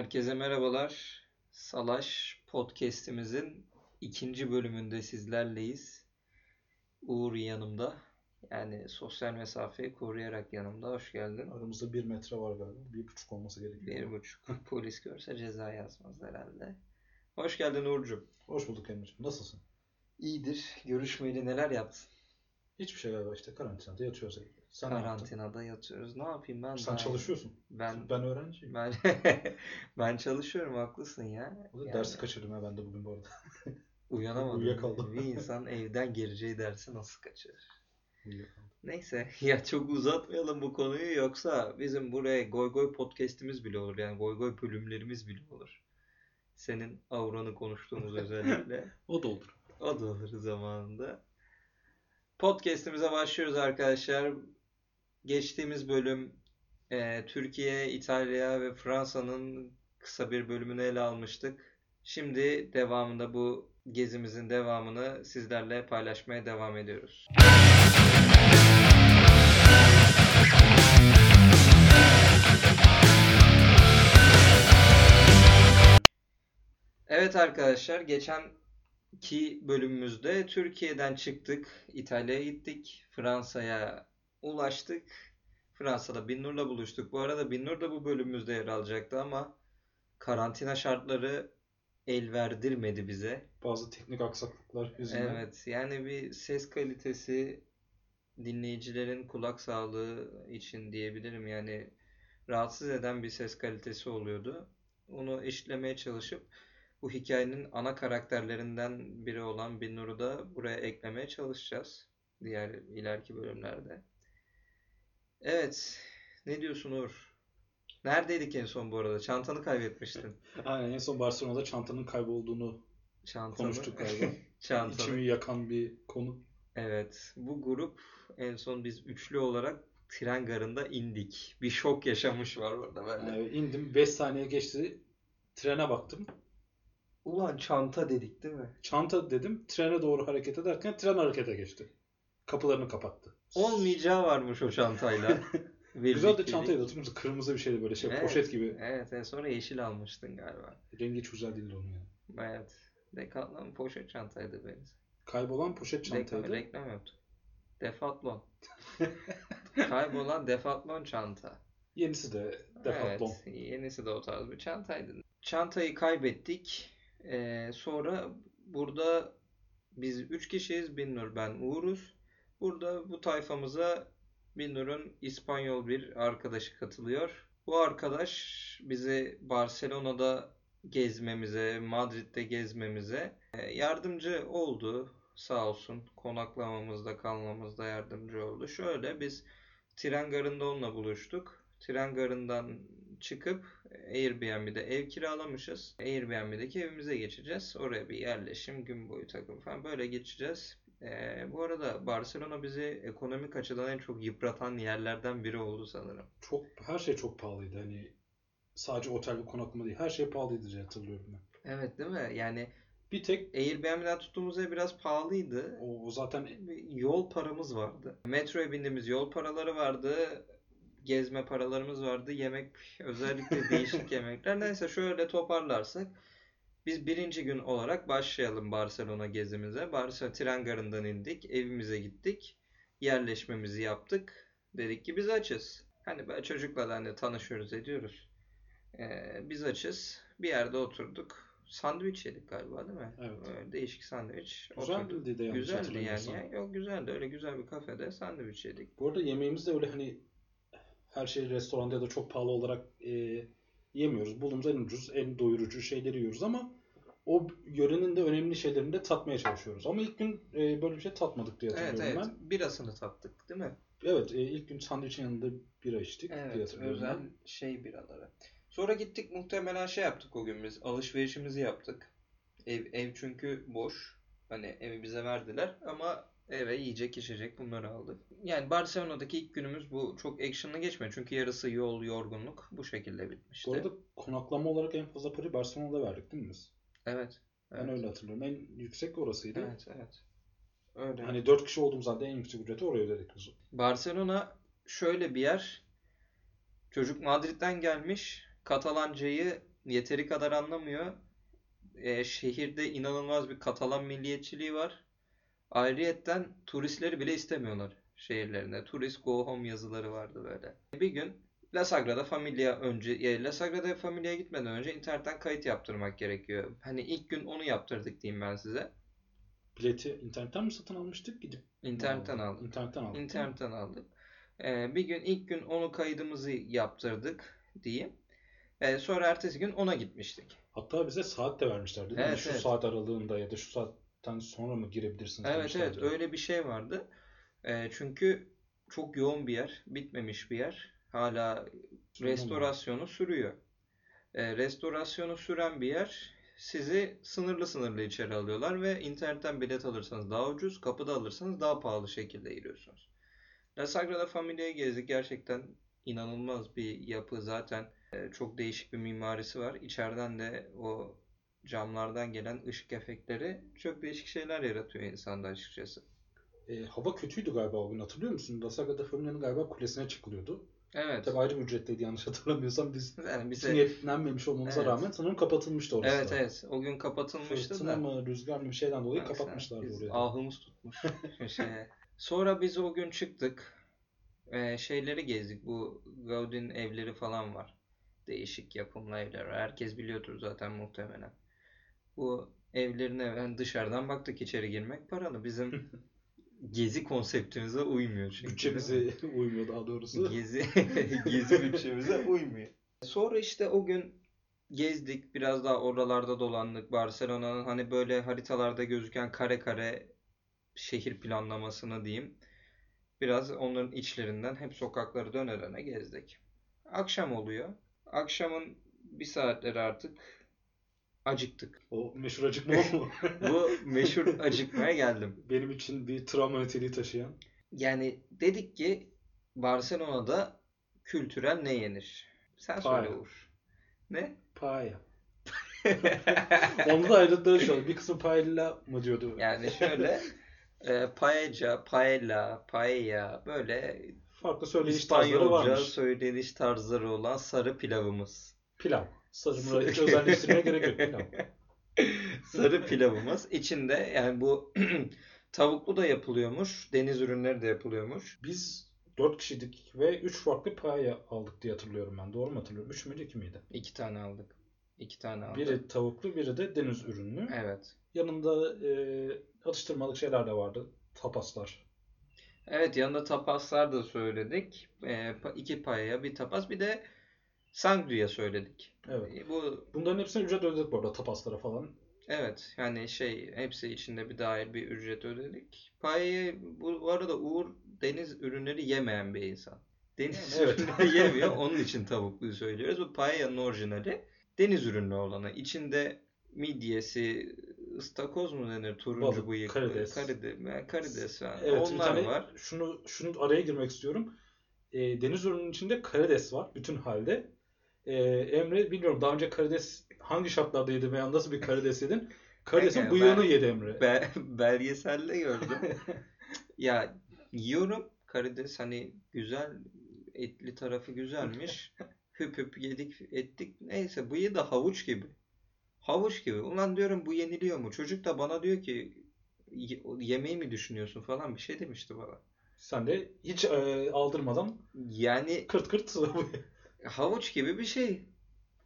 Herkese merhabalar. Salaş podcast'imizin ikinci bölümünde sizlerleyiz. Uğur yanımda. Yani sosyal mesafeyi koruyarak yanımda. Hoş geldin. Aramızda bir metre var galiba. Bir buçuk olması gerekiyor. Bir buçuk. Polis görse ceza yazmaz herhalde. Hoş geldin Uğur'cum. Hoş bulduk Emre'ciğim. Nasılsın? İyidir. Görüşmeyeli neler yaptın? Hiçbir şey galiba işte karantinada yatıyoruz evde. Sen? Karantinada yatıyoruz. Ne yapayım ben? Sen daha- çalışıyorsun. Ben Ben öğrenciyim. ben ben çalışıyorum haklısın ya. Yani Dersi kaçırdım ya ben de bugün bu arada. uyanamadım. Uyuyakaldım. Bir insan evden gireceği dersi nasıl kaçırır? Uyuyakaldım. Neyse ya çok uzatmayalım bu konuyu yoksa bizim buraya Goy Goy podcast'imiz bile olur yani Goy Goy bölümlerimiz bile olur. Senin auranı konuştuğumuz özellikle. O da olur. O da olur zamanında. Podcast'imize başlıyoruz arkadaşlar. Geçtiğimiz bölüm e, Türkiye, İtalya ve Fransa'nın kısa bir bölümünü ele almıştık. Şimdi devamında bu gezimizin devamını sizlerle paylaşmaya devam ediyoruz. Evet arkadaşlar geçen iki bölümümüzde Türkiye'den çıktık, İtalya'ya gittik, Fransa'ya ulaştık. Fransa'da Binnur'la buluştuk. Bu arada Binnur da bu bölümümüzde yer alacaktı ama karantina şartları el verdirmedi bize. Bazı teknik aksaklıklar yüzünden. Evet, yani bir ses kalitesi dinleyicilerin kulak sağlığı için diyebilirim. Yani rahatsız eden bir ses kalitesi oluyordu. Onu eşitlemeye çalışıp bu hikayenin ana karakterlerinden biri olan Binnur'u da buraya eklemeye çalışacağız. Diğer ileriki bölümlerde. Evet, ne diyorsun Uğur? Neredeydik en son bu arada? Çantanı kaybetmiştin. Aynen en son Barcelona'da çantanın kaybolduğunu Çantanı. konuştuk galiba. Çantanı. İçimi yakan bir konu. Evet, bu grup en son biz üçlü olarak tren garında indik. Bir şok yaşamış var orada böyle. Ee, indim 5 saniye geçti. Trene baktım. Ulan çanta dedik değil mi? Çanta dedim. Trene doğru hareket ederken tren harekete geçti. Kapılarını kapattı. Olmayacağı varmış o çantayla. Güzel de çantaydı hatırlıyor musun? Kırmızı bir şeydi böyle şey Evet, poşet gibi. Evet, en sonra yeşil almıştın galiba. Rengi hiç güzel değildi onun yani. Evet. Decathlon poşet çantaydı benim. Kaybolan poşet Reklam, çantaydı. reklam yaptık. Defaltlon. Kaybolan Defaltlon çanta. Yenisi de Decathlon. Evet, yenisi de o tarz bir çantaydı. Çantayı kaybettik. Ee, sonra burada biz üç kişiyiz. Binnur, ben, Uğur'uz. Burada bu tayfamıza Binnur'un İspanyol bir arkadaşı katılıyor. Bu arkadaş bizi Barcelona'da gezmemize, Madrid'de gezmemize e, yardımcı oldu. Sağ olsun konaklamamızda, kalmamızda yardımcı oldu. Şöyle biz tren garında onunla buluştuk. Tren garından çıkıp Airbnb'de ev kiralamışız. Airbnb'deki evimize geçeceğiz. Oraya bir yerleşim, gün boyu takım falan böyle geçeceğiz. Ee, bu arada Barcelona bizi ekonomik açıdan en çok yıpratan yerlerden biri oldu sanırım. Çok her şey çok pahalıydı. Hani sadece otel ve konaklama değil. Her şey pahalıydı diye hatırlıyorum ben. Evet değil mi? Yani Bir tek Airbnb'den tuttuğumuz ev biraz pahalıydı. o, o zaten yol paramız vardı. Metroya bindiğimiz yol paraları vardı. Gezme paralarımız vardı. Yemek özellikle değişik yemekler. Neyse şöyle toparlarsak biz birinci gün olarak başlayalım Barcelona gezimize. Barcelona tren garından indik. Evimize gittik. Yerleşmemizi yaptık. Dedik ki biz açız. Hani böyle çocuklarla hani tanışıyoruz ediyoruz. Ee, biz açız. Bir yerde oturduk. Sandviç yedik galiba değil mi? Evet. Böyle değişik sandviç. güzel Oturduk. de yanlış Güzeldi yani. ya. Yok güzeldi. Öyle güzel bir kafede sandviç yedik. Bu arada yemeğimiz de öyle hani her şey restoranda ya da çok pahalı olarak e, yemiyoruz. Bulduğumuz en ucuz, en doyurucu şeyleri yiyoruz ama o yörenin de önemli şeylerini de tatmaya çalışıyoruz. Ama ilk gün e, böyle bir şey tatmadık diye Evet hatırlıyorum evet. ben. Birasını tattık değil mi? Evet, e, ilk gün sandviçin yanında bira içtik diye Evet. hatırlıyorum Özel ben. şey biraları. Sonra gittik muhtemelen şey yaptık o gün biz. Alışverişimizi yaptık. Ev, ev çünkü boş. Hani evi bize verdiler ama eve yiyecek içecek bunları aldık. Yani Barcelona'daki ilk günümüz bu. Çok action'lı geçmiyor. Çünkü yarısı yol, yorgunluk bu şekilde bitmişti. Bu arada konaklama olarak en fazla parayı Barcelona'da verdik değil mi biz? Evet. Ben Evet. öyle hatırlıyorum. En yüksek orasıydı. Evet, evet. Öyle. Hani 4 kişi olduğumuz halde en yüksek ücreti oraya ödedik biz. Barcelona şöyle bir yer. Çocuk Madrid'den gelmiş. Katalancayı yeteri kadar anlamıyor. E, şehirde inanılmaz bir Katalan milliyetçiliği var. Ayrıyetten turistleri bile istemiyorlar şehirlerine. Turist go home yazıları vardı böyle. Bir gün La Sagrada Familia önce e, La Sagrada Familia'ya gitmeden önce internetten kayıt yaptırmak gerekiyor. Hani ilk gün onu yaptırdık diyeyim ben size. Bileti internetten mi satın almıştık gidip? İnternetten aldık. İnternetten aldık. İnternetten aldık. Ee, bir gün ilk gün onu kaydımızı yaptırdık diyeyim. Ee, sonra ertesi gün ona gitmiştik. Hatta bize saat de vermişlerdi mi? Evet, Şu evet. saat aralığında ya da şu saatten sonra mı girebilirsiniz Evet demişlerdi. evet öyle bir şey vardı. Ee, çünkü çok yoğun bir yer, bitmemiş bir yer. Hala restorasyonu sürüyor. Ee, restorasyonu süren bir yer. Sizi sınırlı sınırlı içeri alıyorlar ve internetten bilet alırsanız daha ucuz, kapıda alırsanız daha pahalı şekilde giriyorsunuz. La Sagrada Familia'yı gezdik. Gerçekten inanılmaz bir yapı. Zaten e, çok değişik bir mimarisi var. İçeriden de o camlardan gelen ışık efektleri çok değişik şeyler yaratıyor insanda açıkçası. E, hava kötüydü galiba o gün hatırlıyor musun? La Sagrada Familia'nın galiba kulesine çıkılıyordu. Evet. Tabii ayrı bir ücretliydi yanlış hatırlamıyorsam. Biz Yani bize niyetlenmemiş olmamıza Evet. rağmen sanırım kapatılmıştı orası evet da. evet o gün kapatılmıştı Fırtına da. mı rüzgar mı bir şeyden dolayı Baksana, kapatmışlardı biz orayı. Ahımız tutmuş şeye. Sonra biz o gün çıktık. Ee, şeyleri gezdik. Bu Gaudi'nin evleri falan var. Değişik yapımlı evler. Herkes biliyordur zaten muhtemelen. Bu evlerine ben dışarıdan baktık içeri girmek paralı. Bizim gezi konseptimize uymuyor çünkü. Bütçemize uymuyor daha doğrusu. Gezi gezi bütçemize uymuyor. Sonra işte o gün gezdik, biraz daha oralarda dolandık. Barcelona'nın hani böyle haritalarda gözüken kare kare şehir planlamasını diyeyim. Biraz onların içlerinden hep sokakları döne döne gezdik. Akşam oluyor. Akşamın bir saatleri artık acıktık. O meşhur acıkma mu? Bu meşhur acıkmaya geldim. Benim için bir travma niteliği taşıyan. Yani dedik ki Barcelona'da kültürel ne yenir? Sen söyle Paella. Uğur. Ne? Paella. Onda da ayrıntıları an. Bir kısmı paella mı diyordu? Yani şöyle e, paella, paella, paella böyle Farklı söyleyiş tarzları varmış. söyleniş tarzları olan sarı pilavımız. Pilav. Sarımını hiç özelleştirmeye gerek yok. Sarı pilavımız. İçinde yani bu tavuklu da yapılıyormuş, deniz ürünleri de yapılıyormuş. Biz 4 kişiydik ve 3 farklı paella aldık diye hatırlıyorum ben. Doğru mu hatırlıyorum? 3 müydü 2 miydi? İki tane aldık. İki tane aldık. Biri tavuklu, biri de deniz ürünlü. Evet. Yanında e, atıştırmalık şeyler de vardı. Tapaslar. Evet yanında tapaslar da söyledik. E, iki paella, bir tapas, bir de sangria söyledik. Evet. E, Bu Bunların hepsine ücret ödedik bu arada tapaslara falan. evet yani şey hepsi içinde bir dahil bir ücret ödedik. Paella bu, arada Uğur deniz ürünleri yemeyen bir insan. Deniz Yani evet. ürünleri yemiyor. Onun için tavukluyu söylüyoruz. Bu paella'nın orijinali deniz ürünlü olanı. İçinde midyesi, ıstakoz mu denir? Turuncu Balık, bıyık, karides. karides, karides falan. Evet, Onlar tane var. şunu şunu araya girmek istiyorum. E, deniz ürünün içinde karides var bütün halde. E, Emre bilmiyorum daha önce karides hangi şartlarda yedi veya nasıl bir karides yedin? Karidesin Kanka, bıyığını ben- yedi Emre. Be belgeselde gördüm. ya yiyorum karides hani güzel etli tarafı güzelmiş. Hüp hüp yedik ettik. Neyse bıyığı da havuç gibi. Havuç gibi. Ulan diyorum bu yeniliyor mu? Çocuk da bana diyor ki "Ye- yemeği mi düşünüyorsun falan bir şey demişti bana. Sen de hiç e, aldırmadan Yani kırt kırt havuç gibi bir şey.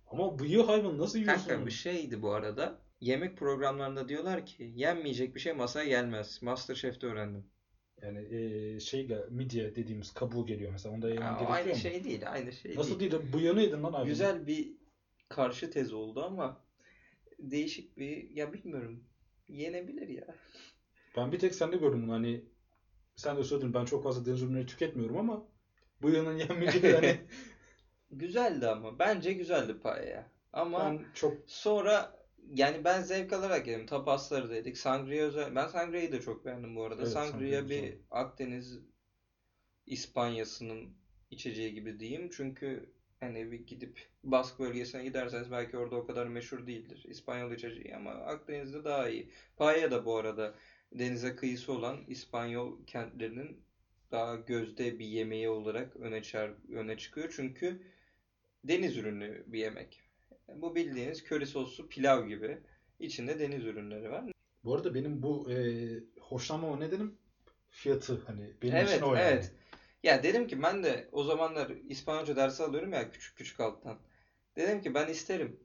Ama bıyığı hayvan nasıl yiyorsun? Kanka bir şeydi bu arada. Yemek programlarında diyorlar ki yenmeyecek bir şey masaya gelmez. Masterchef'te öğrendim. Yani e, şey gel- midye dediğimiz kabuğu geliyor mesela. Onda yemen o gerekiyor aynı mu? şey değil, aynı şey Nasıl değil. değil de bıyığını yedin lan hayvan. Güzel bir karşı tez oldu ama değişik bir ya bilmiyorum. Yenebilir ya. Ben bir tek sende gördüm bunu hani sen de söyledin ben çok fazla deniz ürünleri tüketmiyorum ama bıyığının yenmeyeceği yani Güzeldi ama. Bence güzeldi paella. Ama ben çok sonra yani ben zevk alarak yedim. Tapasları da yedik. Sangria özel. Ben Sangria'yı da çok beğendim bu arada. Evet, Sangria Sangria bir güzel. Akdeniz İspanyası'nın içeceği gibi diyeyim. Çünkü hani bir gidip Bask bölgesine giderseniz belki orada o kadar meşhur değildir. İspanyol içeceği ama Akdeniz'de daha iyi. Paella da bu arada denize kıyısı olan İspanyol kentlerinin daha gözde bir yemeği olarak öne, çar- öne çıkıyor. Çünkü deniz ürünü bir yemek. Bu bildiğiniz köri soslu pilav gibi. İçinde deniz ürünleri var. Bu arada benim bu e, hoşlanmama nedenim fiyatı hani benim Evet, için o yani. evet. Ya dedim ki ben de o zamanlar İspanyolca dersi alıyorum ya küçük küçük alttan. Dedim ki ben isterim.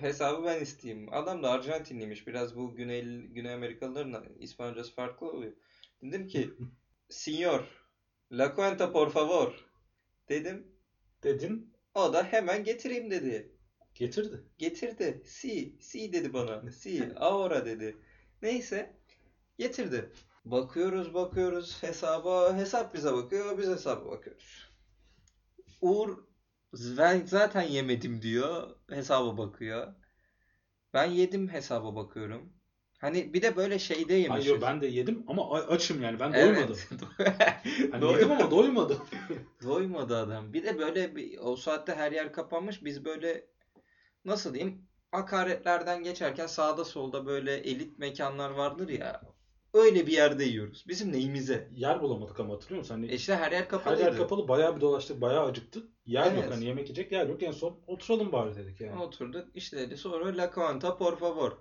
Hesabı ben isteyeyim. Adam da Arjantinliymiş. Biraz bu Güney, Güney Amerikalıların İspanyolcası farklı oluyor. Dedim ki Señor, la cuenta por favor. Dedim. Dedin O da hemen getireyim dedi. getirdi. Getirdi. Si, si dedi bana. Si, ahora dedi. Neyse. Getirdi. Bakıyoruz bakıyoruz hesaba. Hesap bize bakıyor. Biz hesaba bakıyoruz. Uğur ben zaten yemedim diyor. Hesaba bakıyor. Ben yedim hesaba bakıyorum. Hani bir de böyle şeyde yemişiz. Hayır ben de yedim ama açım yani ben Evet. doymadım. Hani Doy- yedim ama doymadım. Doymadı adam. Bir de böyle bir, o saatte her yer kapanmış. Biz böyle nasıl diyeyim akaretlerden geçerken sağda solda böyle elit mekanlar vardır ya. Öyle bir yerde yiyoruz. Bizim neyimize? Yer bulamadık ama hatırlıyor musun? Hani E işte her yer her kapalıydı. yer kapalı bayağı bir dolaştık bayağı acıktık. Yer Evet. yok hani yemek yiyecek yer yok. En son oturalım bari dedik yani. Oturduk işte dedi sonra La Cuanta por favor.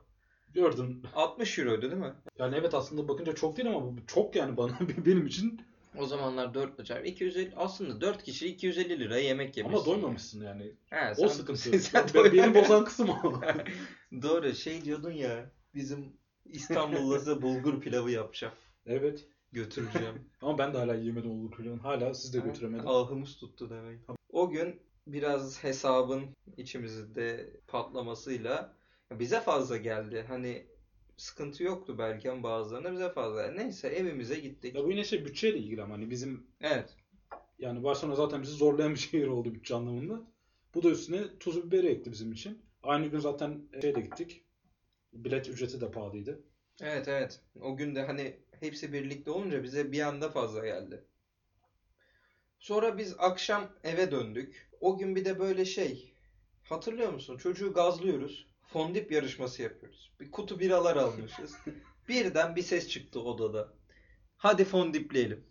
Gördün. 60 euroydu değil mi? Yani evet aslında bakınca çok değil ama bu çok yani bana benim için. O zamanlar 4 çarpı 250 aslında 4 kişi 250 lira yemek yemişsin. Ama doymamışsın yani. He, O sen- sıkıntı. sen ben- beni doy- bozan kısım o. Doğru şey diyordun ya bizim İstanbul'da bulgur pilavı yapacağım. evet. Götüreceğim. Ama ben de hala yiyemedim olur kulübün. Hala siz de götüremedin. Ahımız tuttu demek. O gün biraz hesabın içimizde patlamasıyla bize fazla geldi. Hani sıkıntı yoktu belki ama bazılarına bize fazla. Neyse evimize gittik. Ya bu yine şey bütçeyle ilgili ama hani bizim Evet. yani Barcelona zaten bizi zorlayan bir şehir oldu bütçe anlamında. Bu da üstüne tuz biberi ekti bizim için. Aynı gün zaten şeye de gittik. Bilet ücreti de pahalıydı. Evet evet. O gün de hani hepsi birlikte olunca bize bir anda fazla geldi. Sonra biz akşam eve döndük. O gün bir de böyle şey. Hatırlıyor musun? Çocuğu gazlıyoruz. Fondip yarışması yapıyoruz. Bir kutu biralar almışız. Birden bir ses çıktı odada. Hadi fondipleyelim.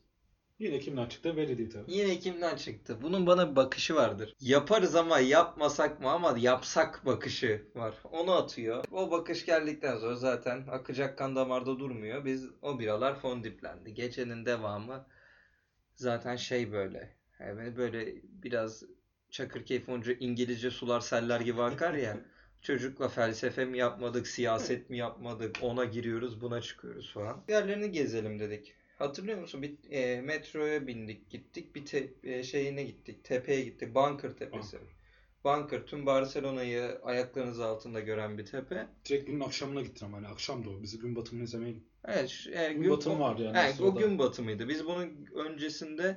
Yine kimden çıktı belli değil tabii. Yine kimden çıktı? Bunun bana bir bakışı vardır. Yaparız ama yapmasak mı ama yapsak bakışı var. Onu atıyor. O bakış geldikten sonra zaten akacak kan damarda durmuyor. Biz o biralar fondiplendi. Gecenin devamı zaten şey böyle. Yani böyle biraz Çakırkeyf olunca İngilizce sular seller gibi akar ya. Çocukla felsefe mi yapmadık, siyaset mi yapmadık, ona giriyoruz, buna çıkıyoruz falan. Yerlerini gezelim dedik. Hatırlıyor musun? Bir e, metroya bindik, gittik. Bir te- e, şeyine gittik. Tepeye gittik. Bunker Tepesi. Bunker tüm Barcelona'yı ayaklarınız altında gören bir tepe. Direkt günün akşamına gittin ama hani akşamdı o. Bizi gün batımını izlemeye gittik. Evet, e, Gün gün- batımı vardı yani. Evet, o gün batımıydı. Biz bunun öncesinde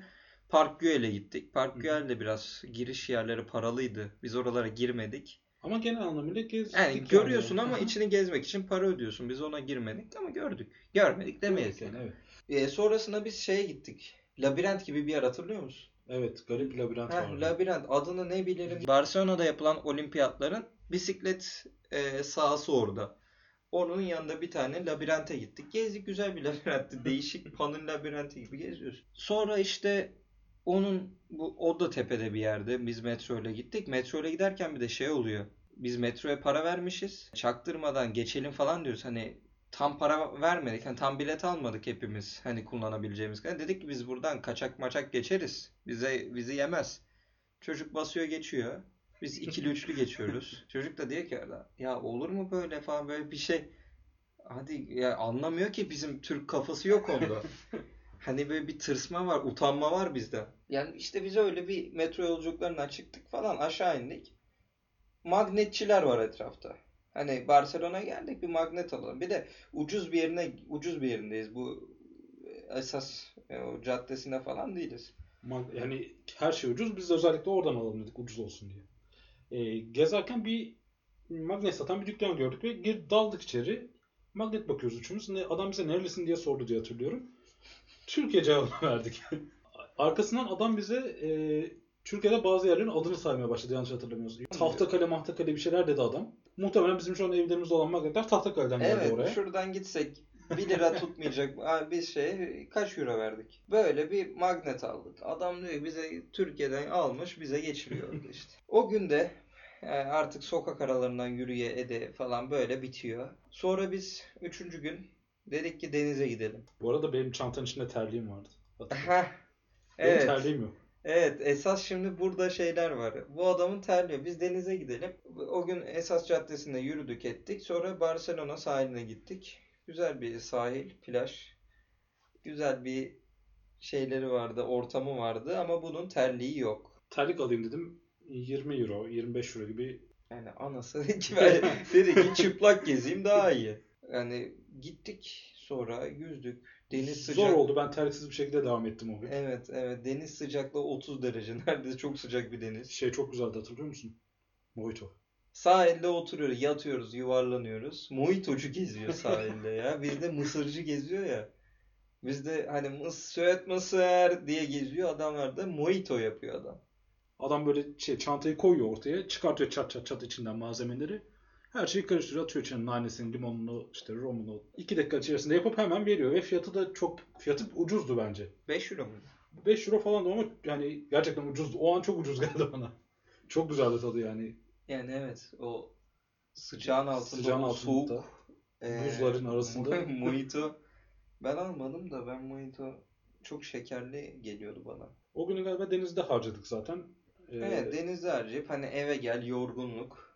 Park Güell'e gittik. Park. Güell'de biraz giriş yerleri paralıydı. Biz oralara girmedik. Ama genel anlamıyla gezdik. Yani yani. görüyorsun ama Aha. içini gezmek için para ödüyorsun. Biz ona girmedik ama gördük. Görmedik demeyiz. yani. Evet. E, sonrasında biz şeye gittik. Labirent gibi bir yer hatırlıyor musun? Evet garip bir labirent vardı. labirent adını ne bilirim. Barcelona'da yapılan olimpiyatların bisiklet e, sahası orada. Onun yanında bir tane labirente gittik. Gezdik güzel bir labirentti. Değişik panın labirenti gibi geziyoruz. Sonra işte onun bu o da tepede bir yerde. Biz metro ile gittik. Metro ile giderken bir de şey oluyor. Biz metroya para vermişiz. Çaktırmadan geçelim falan diyoruz. Hani tam para vermedik. Hani tam bilet almadık hepimiz. Hani kullanabileceğimiz kadar. Dedik ki biz buradan kaçak maçak geçeriz. Bize bizi yemez. Çocuk basıyor geçiyor. Biz ikili üçlü geçiyoruz. Çocuk da diyor ki ya olur mu böyle falan böyle bir şey. Hadi ya anlamıyor ki bizim Türk kafası yok onda. Hani böyle bir tırsma var, utanma var bizde. Yani işte biz öyle bir metro yolculuklarından çıktık falan aşağı indik. Magnetçiler var etrafta. Hani Barcelona'ya geldik bir magnet alalım. Bir de ucuz bir yerine ucuz bir yerindeyiz. Bu esas e, o caddesinde falan değiliz. Yani her şey ucuz. Biz de özellikle oradan alalım dedik ucuz olsun diye. Ee, gezerken bir magnet satan bir dükkan gördük ve gir daldık içeri. Magnet bakıyoruz üçümüz. Ne, adam bize nerelisin diye sordu diye hatırlıyorum. Türkiye cevabı verdik. Arkasından adam bize e, Türkiye'de bazı yerlerin adını saymaya başladı yanlış hatırlamıyorsam. Tahtakale, Mahtakale bir şeyler dedi adam. Muhtemelen bizim şu an evlerimizde olan magnetler Tahtakale'den geldi Evet, oraya. şuradan gitsek 1 lira tutmayacak. Biz şey kaç euro verdik? Böyle bir magnet aldık. Adam diyor bize Türkiye'den almış bize geçiriyor orada işte. O günde Yani artık sokak aralarından yürüye ede falan böyle bitiyor. Sonra biz üçüncü gün dedik ki denize gidelim. Bu arada benim çantanın içinde terliğim vardı. Heh, Benim evet. terliğim yok. Evet, esas şimdi burada şeyler var. Bu adamın terliyor. Biz denize gidelim. O gün esas caddesinde yürüdük ettik. Sonra Barcelona sahiline gittik. Güzel bir sahil, plaj. Güzel bir şeyleri vardı, ortamı vardı ama bunun terliği yok. Terlik alayım dedim. 20 euro, 25 euro gibi. Yani anası dedi ki ben dedi ki çıplak gezeyim daha iyi. Yani gittik sonra yüzdük. Deniz Zor sıcak. oldu. Ben terliksiz bir şekilde devam ettim o gün. Evet, evet. Deniz sıcaklığı 30 derece. Neredeyse çok sıcak bir deniz. Şey çok güzeldi hatırlıyor musun? Mojito. Sahilde oturuyoruz, yatıyoruz, yuvarlanıyoruz. Mojitocu geziyor sahilde ya. Bizde mısırcı geziyor ya. Bizde hani mıs Söğüt mısır diye geziyor. Adamlar da mojito yapıyor adam. Adam böyle şey çantayı koyuyor ortaya. Çıkartıyor çat çat çat içinden malzemeleri. Her şeyi karıştırıyor. Atıyor içine nanesini, limonunu, işte romunu. 2 dakika içerisinde yapıp hemen veriyor. Ve fiyatı da çok fiyatı ucuzdu bence. 5 euro mu? 5 euro falan da ama yani gerçekten ucuzdu. O an çok ucuz geldi bana. Çok güzeldi tadı yani. Yani evet o sıcağın altında Sıcağın altında, soğuk eee, buzların arasında. mojito. Ben almadım da ben mojito çok şekerli geliyordu bana. O günü galiba denizde harcadık zaten. Ee, Evet denizde harcayıp hani eve gel yorgunluk,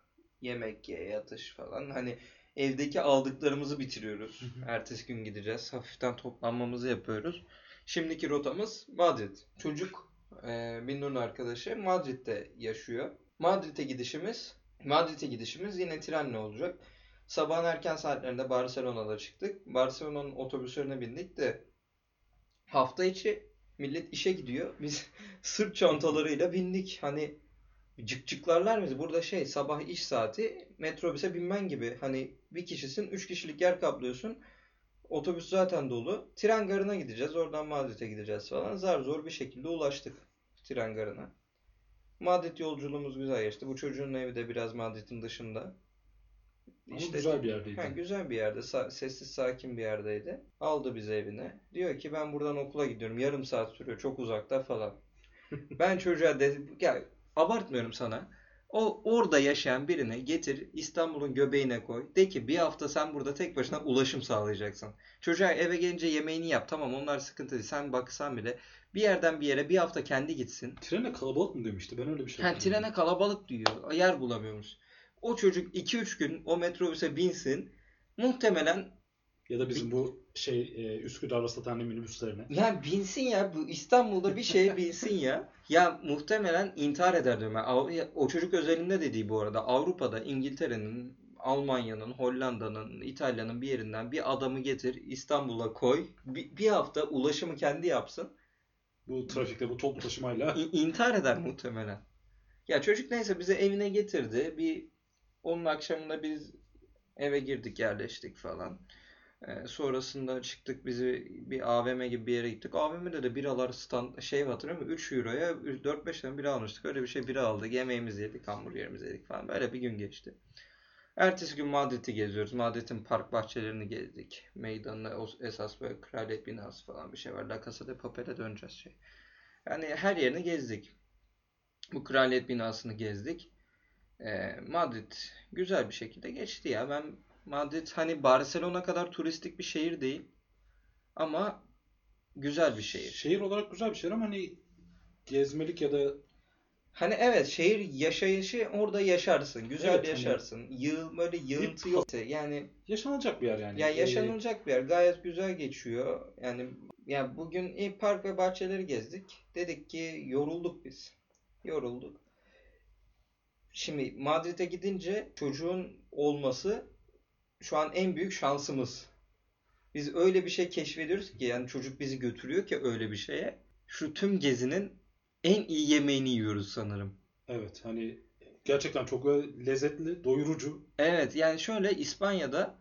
yemek ye, yatış falan. Hani evdeki aldıklarımızı bitiriyoruz. Ertesi gün gideceğiz. Hafiften toplanmamızı yapıyoruz. Şimdiki rotamız Madrid. Çocuk e, Binnur'un arkadaşı Madrid'de yaşıyor. Madrid'e gidişimiz Madrid'e gidişimiz yine trenle olacak. Sabahın erken saatlerinde Barcelona'da çıktık. Barcelona'nın otobüslerine bindik de hafta içi millet işe gidiyor. Biz sırt çantalarıyla bindik. Hani cıkcıklarlar bizi. Burada şey sabah iş saati metrobüse binmen gibi. Hani bir kişisin, üç kişilik yer kaplıyorsun. Otobüs zaten dolu. Tren garına gideceğiz. Oradan Madrid'e gideceğiz falan. Zar zor bir şekilde ulaştık tren garına. Madrid yolculuğumuz güzel geçti. Bu çocuğun evi de biraz Madrid'in dışında. Ama İşte- güzel bir yerdeydi. Ha, güzel bir yerde, sa- sessiz sakin bir yerdeydi. Aldı bizi evine. Diyor ki ben buradan okula gidiyorum. Yarım saat sürüyor. Çok uzakta falan. ben çocuğa dedim ya abartmıyorum sana. O orada yaşayan birini getir İstanbul'un göbeğine koy. De ki bir hafta sen burada tek başına ulaşım sağlayacaksın. Çocuğa eve gelince yemeğini yap. Tamam onlar sıkıntı değil. Sen baksan bile bir yerden bir yere bir hafta kendi gitsin. Trene kalabalık mı demişti? Ben öyle bir şey Ha, trene kalabalık diyor. Yer bulamıyormuş. O çocuk 2-3 gün o metrobüse binsin. Muhtemelen Ya da bizim bu şey e, Üsküdar'da satan minibüslerine. ya binsin ya bu İstanbul'da bir şeye binsin ya. Ya muhtemelen intihar eder diyorum. ben. Av- ya, O çocuk özelinde dediği bu arada Avrupa'da İngiltere'nin, Almanya'nın, Hollanda'nın, İtalya'nın bir yerinden bir adamı getir İstanbul'a koy. Bir, bir hafta ulaşımı kendi yapsın. Bu trafikte bu toplu taşımayla. İ- intihar eder muhtemelen. Ya çocuk neyse bizi evine getirdi. Bir onun akşamında biz eve girdik yerleştik falan. Ee, sonrasında çıktık bizi bir AVM gibi bir yere gittik. AVM'de de biralar stand şey hatırlıyor musun? 3 euroya 4-5 tane bira almıştık. Öyle bir şey bira aldık. Yemeğimizi yedik, hamburgerimizi yedik falan. Böyle bir gün geçti. Ertesi gün Madrid'i geziyoruz. Madrid'in park bahçelerini gezdik. Meydanına esas böyle kraliyet binası falan bir şey var. La Casa de Papel'e döneceğiz şey. Yani her yerini gezdik. Bu kraliyet binasını gezdik. Ee, Madrid güzel bir şekilde geçti ya. Ben Madrid hani Barcelona kadar turistik bir şehir değil. Ama güzel bir şehir. Şehir olarak güzel bir şehir ama hani gezmelik ya da Hani evet şehir yaşayışı orada yaşarsın. Güzel Evet, hani- yaşarsın. Yığıl, böyle yığıntı yok. Yani yaşanılacak bir yer yani. Ya Ee, yaşanılacak bir yer. Gayet güzel geçiyor. Yani ya bugün ilk park ve bahçeleri gezdik. Dedik ki yorulduk biz. Yorulduk. Şimdi Madrid'e gidince çocuğun olması şu an en büyük şansımız. Biz öyle bir şey keşfediyoruz ki yani çocuk bizi götürüyor ki öyle bir şeye. Şu tüm gezinin en iyi yemeğini yiyoruz sanırım. evet hani gerçekten çok lezzetli, doyurucu. Evet yani şöyle İspanya'da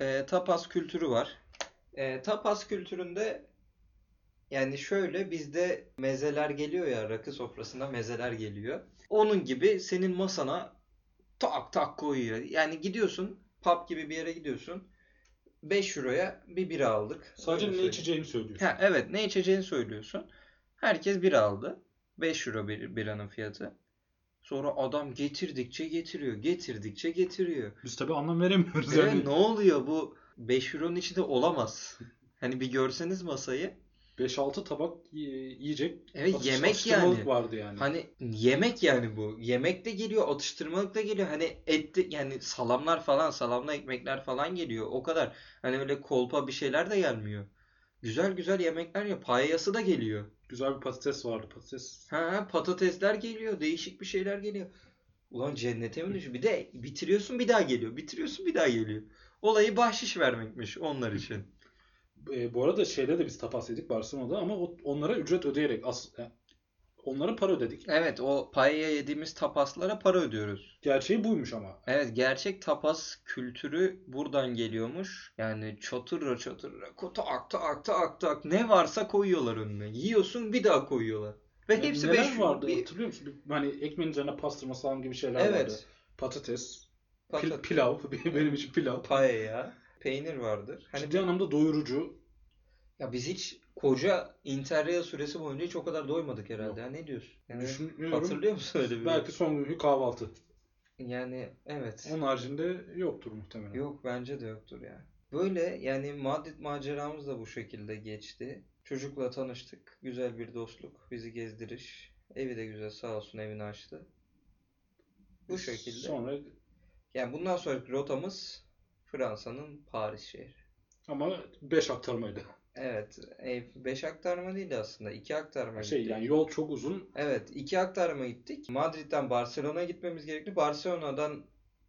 e, tapas kültürü var. E, tapas kültüründe yani şöyle bizde mezeler geliyor ya rakı sofrasında mezeler geliyor. Onun gibi senin masana tak tak koyuyor. Yani gidiyorsun pub gibi bir yere gidiyorsun. 5 euroya bir bira aldık. Sadece Öyle ne içeceğini söylüyorsun. Ha, evet ne içeceğini söylüyorsun. Herkes bira aldı. 5 euro bir biranın fiyatı. Sonra adam getirdikçe getiriyor. Getirdikçe getiriyor. Biz tabii anlam veremiyoruz Evet, yani. ne oluyor bu 5 euronun içinde olamaz. Hani bir görseniz masayı. 5-6 tabak yiyecek Evet yemek yani. vardı yani. Hani yemek yani bu. Yemek de geliyor, atıştırmalık da geliyor. Hani etli yani salamlar falan, salamlı ekmekler falan geliyor. O kadar. Hani öyle kolpa bir şeyler de gelmiyor. Güzel güzel yemekler ya. Payası da geliyor. Güzel bir patates vardı. Patates ha, patatesler geliyor. Değişik bir şeyler geliyor. Ulan cennete mi düşüyor? Bir de bitiriyorsun bir daha geliyor. Bitiriyorsun bir daha geliyor. Olayı bahşiş vermekmiş onlar için. E, bu arada şeyde de biz tapas yedik Barcelona'da ama o- onlara ücret ödeyerek as, e, onlara para ödedik. Evet o paella yediğimiz tapaslara para ödüyoruz. Gerçeği buymuş ama. Evet gerçek tapas kültürü buradan geliyormuş. Yani çatırra çatırra tak tak tak tak ne varsa koyuyorlar önüne. Yiyorsun bir daha koyuyorlar. Ve Ne- hepsi neler 5 vardı bir... hatırlıyor musun? Hani ekmeğin üzerine pastırma salam gibi şeyler vardı. Evet. Patates, pil- pilav, benim için pilav. paella, peynir vardır. Hani Ciddi anlamda doyurucu. ya biz hiç koca Interrail süresi boyunca hiç o kadar doymadık herhalde. Ya ne diyorsun? Yani Düşünüyorum. hatırlıyor musun öyle bir? Belki son günkü kahvaltı. Yani evet. Onun haricinde yoktur muhtemelen. Yok bence de yoktur ya. Böyle yani Madrid maceramız da bu şekilde geçti. Çocukla tanıştık. Güzel bir dostluk. Bizi gezdiriş. Evi de güzel sağ olsun evini açtı. Bu şekilde. Sonra Yani bundan sonraki rotamız Fransa'nın Paris şehri. ama 5 aktarmaydı. Evet. Ev 5 aktarma değil aslında. 2 aktarma Şey gittik. yani yol çok uzun. Evet. 2 aktarma gittik. Madrid'den Barcelona'ya gitmemiz gerekli. Barcelona'dan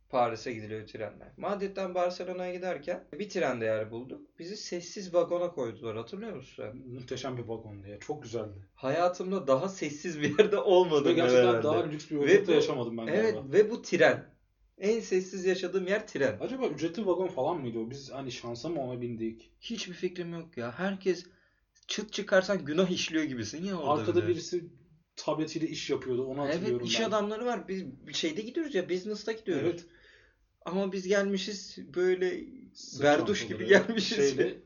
Paris'e gidiliyor trenler. Madrid'den Barcelona'ya giderken bir trende yer bulduk. Bizi sessiz vagona koydular. Hatırlıyor musun sen? Muhteşem bir vagondu ya. Çok güzeldi. Hayatımda daha sessiz bir yerde olmadım Ve gerçekten herhalde. daha lüks bir bu- yaşamadım ben Evet galiba. ve bu tren. En sessiz yaşadığım yer tren. Acaba ücretli vagon falan mıydı o? Biz hani şansa mı ona bindik? Hiçbir fikrim yok ya. Herkes çıt çıkarsan günah işliyor gibisin ya orada Arkada bir de. birisi tabletiyle iş yapıyordu. Onu hatırlıyorum Evet iş ben. adamları var. Biz şeyde gidiyoruz ya. Business'ta gidiyoruz. Evet. Ama biz gelmişiz böyle berduş gibi gelmişiz. Şeyle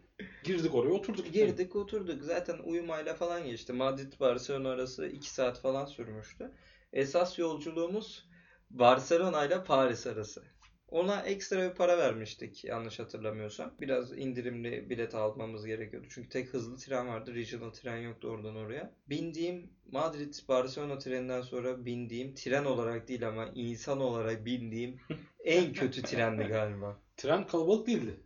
girdik oraya oturduk. Girdik oturduk. Zaten uyumayla falan geçti. Madrid Barcelona arası 2 saat falan sürmüştü. Esas yolculuğumuz Barcelona ile Paris arası. Ona ekstra bir para vermiştik yanlış hatırlamıyorsam. Biraz indirimli bilet almamız gerekiyordu. Çünkü tek hızlı tren vardı. Regional tren yoktu oradan oraya. Bindiğim Madrid Barcelona treninden sonra bindiğim tren olarak değil ama insan olarak bindiğim en kötü trendi galiba. Tren kalabalık değildi.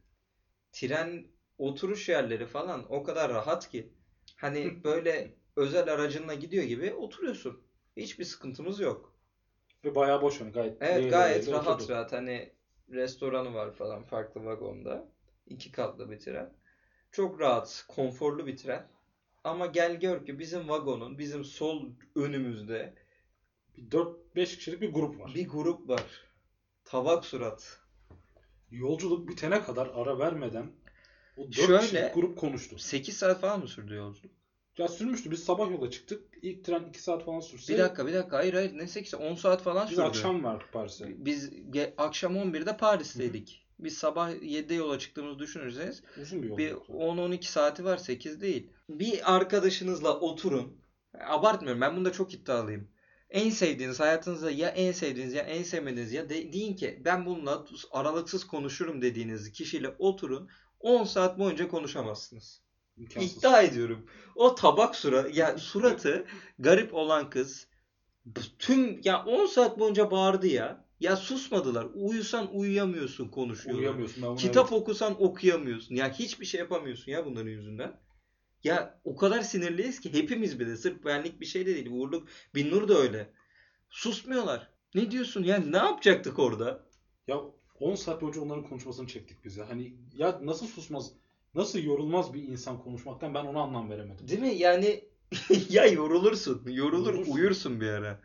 Tren oturuş yerleri falan o kadar rahat ki. Hani böyle özel aracınla gidiyor gibi oturuyorsun. Hiçbir sıkıntımız yok. Ve bayağı boş hani gayet. Evet gayet rahat oturduk. rahat. Hani restoranı var falan farklı vagonda. İki katlı bir tren. Çok rahat, konforlu bir tren. Ama gel gör ki bizim vagonun bizim sol önümüzde Bir 4-5 kişilik bir grup var. bir grup var. Tabak surat. Yolculuk bitene kadar ara vermeden o 4 Şöyle- kişilik grup konuştu. 8 saat falan mı sürdü yolculuk? Ya sürmüştü. Biz sabah yola çıktık. İlk tren 2 saat falan sürse. Bir dakika bir dakika. Hayır hayır. Ne 8 10 saat falan Biz sürdü. akşam var Paris'e. Biz ge- akşam 11'de Paris'teydik. Biz sabah 7'de yola çıktığımızı düşünürseniz Uzun bir bir yolculuk. 10-12 saati var 8 değil. Bir arkadaşınızla oturun. Abartmıyorum ben bunda çok iddialıyım. En sevdiğiniz hayatınızda ya en sevdiğiniz ya en sevmediğiniz ya de, deyin ki ben bununla aralıksız konuşurum dediğiniz kişiyle oturun. 10 saat boyunca konuşamazsınız. İmkansız. İddia ediyorum. O tabak sura ya suratı garip olan kız tüm ya 10 saat boyunca bağırdı ya. Ya susmadılar. Uyusan uyuyamıyorsun konuşuyorlar. Uyuyamıyorsun. Ben Kitap evet. okusan okuyamıyorsun. Ya hiçbir şey yapamıyorsun ya bunların yüzünden. Ya o kadar sinirliyiz ki hepimiz bir de sırf benlik bir şey de değil. Uğurluk Binnur da öyle. Susmuyorlar. Ne diyorsun ya ne yapacaktık orada? Ya 10 saat boyunca onların konuşmasını çektik biz ya. Hani ya nasıl susmaz, nasıl yorulmaz bir insan konuşmaktan ben ona anlam veremedim. Değil mi? Yani ya yorulursun. Yorulur Yorulursun. uyursun bir ara.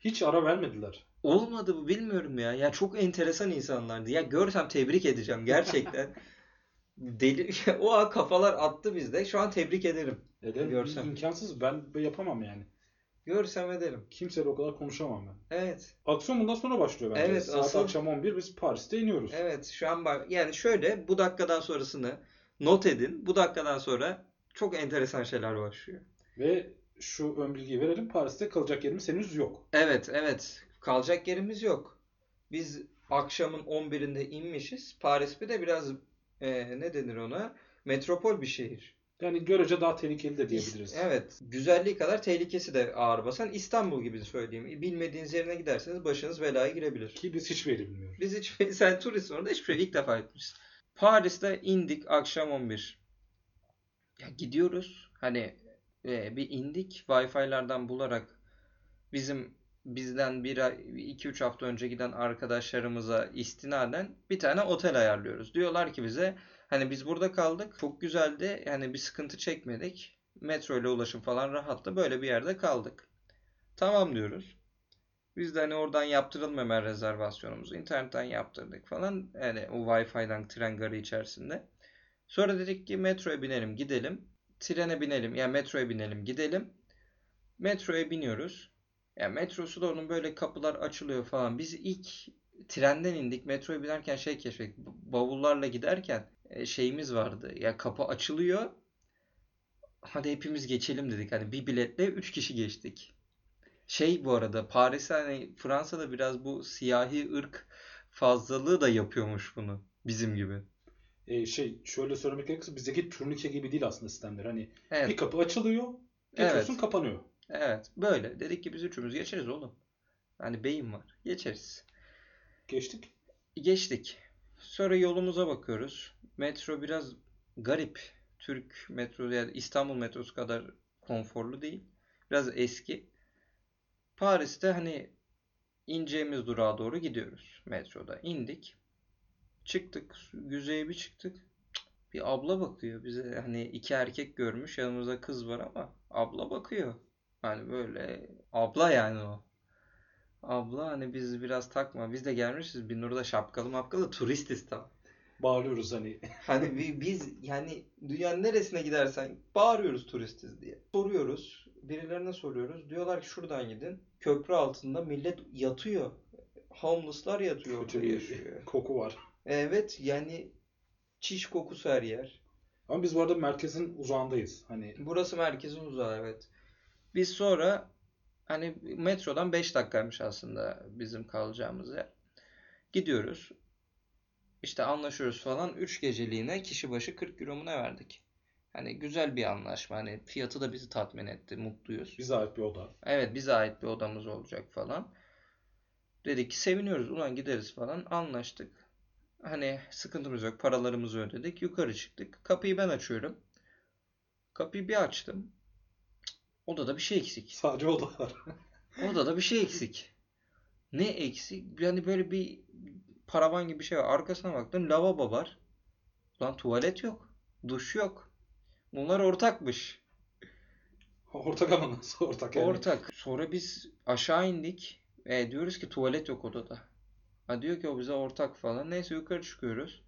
Hiç ara vermediler. Olmadı bu bilmiyorum ya. Ya çok enteresan insanlardı. Ya görsem tebrik edeceğim gerçekten. Deli o an kafalar attı bizde. Şu an tebrik ederim. Ederim. Görsem. imkansız. Ben yapamam yani. Görsem ederim. Kimseyle o kadar konuşamam ben. Evet. Aksiyon bundan sonra başlıyor bence. Evet, Saat asıl- akşam 11 biz Paris'te iniyoruz. Evet şu an bak yani şöyle bu dakikadan sonrasını not edin. Bu dakikadan sonra çok enteresan şeyler başlıyor. Ve şu ön bilgiyi verelim. Paris'te kalacak yerimiz henüz yok. Evet, evet. Kalacak yerimiz yok. Biz akşamın 11'inde inmişiz. Paris bir de biraz e, ne denir ona? Metropol bir şehir. Yani görece daha tehlikeli de diyebiliriz. Evet. Güzelliği kadar tehlikesi de ağır basan. İstanbul gibi söyleyeyim. Bilmediğiniz yerine giderseniz başınız belaya girebilir. Ki biz hiçbir yeri bilmiyoruz. Biz hiç sen turist orada hiçbir şey ilk defa gitmişsin. Paris'te indik akşam 11. Ya gidiyoruz. Hani e, bir indik Wi-Fi'lerden bularak bizim bizden bir ay, iki üç hafta önce giden arkadaşlarımıza istinaden bir tane otel ayarlıyoruz. Diyorlar ki bize hani biz burada kaldık. Çok güzeldi. Yani bir sıkıntı çekmedik. Metro ile ulaşım falan rahattı. Böyle bir yerde kaldık. Tamam diyoruz. Biz de hani oradan yaptıralım hemen rezervasyonumuzu. İnternetten yaptırdık falan. Yani o Wi-Fi'den tren garı içerisinde. Sonra dedik ki metroya binelim gidelim. Trene binelim yani metroya binelim gidelim. Metroya biniyoruz. Yani metrosu da onun böyle kapılar açılıyor falan. Biz ilk trenden indik. Metroya binerken şey keşfettik. Bavullarla giderken e, şeyimiz vardı. Ya kapı açılıyor. Hadi hepimiz geçelim dedik. Hani bir biletle 3 kişi geçtik. Şey bu arada Paris hani Fransa'da biraz bu siyahi ırk fazlalığı da yapıyormuş bunu. Bizim gibi. Ee, şey şöyle söylemek gerekirse bizdeki turnike gibi değil aslında sistemler. Hani Evet. bir kapı açılıyor, geçiyorsun Evet. kapanıyor. Evet. Böyle. Dedik ki biz üçümüz geçeriz oğlum. Hani beyin var. Geçeriz. Geçtik. Geçtik. Sonra yolumuza bakıyoruz. Metro biraz garip. Türk metro yani İstanbul metrosu kadar konforlu değil. Biraz eski. Paris'te hani ineceğimiz durağa doğru gidiyoruz metroda. İndik. Çıktık. Yüzeye bir çıktık. Bir abla bakıyor bize. Hani iki erkek görmüş. Yanımızda kız var ama abla bakıyor. Hani böyle abla yani o. Abla hani biz biraz takma. Biz de gelmişiz. Bir Nur'da şapkalı mapkalı turistiz tam. Bağırıyoruz hani. Hani bi- biz yani dünyanın neresine gidersen bağırıyoruz turistiz diye. Soruyoruz. Birilerine soruyoruz. Diyorlar ki şuradan gidin. Köprü altında millet yatıyor. Homeless'lar yatıyor Kötü orada bir yaşıyor. koku var. Evet yani çiş kokusu her yer. Ama biz bu arada merkezin uzağındayız. Hani Burası merkezin uzağı evet. Biz sonra hani metrodan 5 dakikaymış aslında bizim kalacağımız yer. Gidiyoruz. İşte anlaşıyoruz falan. 3 geceliğine kişi başı 40 euro mu ne verdik? Hani güzel bir anlaşma. Hani fiyatı da bizi tatmin etti. Mutluyuz. bize ait bir oda. Evet bize ait bir odamız olacak falan. Dedik ki seviniyoruz. Ulan gideriz falan. Anlaştık. Hani sıkıntımız yok. Paralarımızı ödedik. Yukarı çıktık. Kapıyı ben açıyorum. Kapıyı bir açtım. Odada bir şey eksik. Sadece oda var. Odada bir şey eksik. Ne eksik? Yani böyle bir paravan gibi bir şey var. Arkasına baktım. Lavabo var. Lan tuvalet yok. Duş yok. Bunlar ortakmış. ortak ama nasıl ortak yani? Ortak. Sonra biz aşağı indik. E, diyoruz ki tuvalet yok odada. Ha diyor ki o bize ortak falan. Neyse yukarı çıkıyoruz.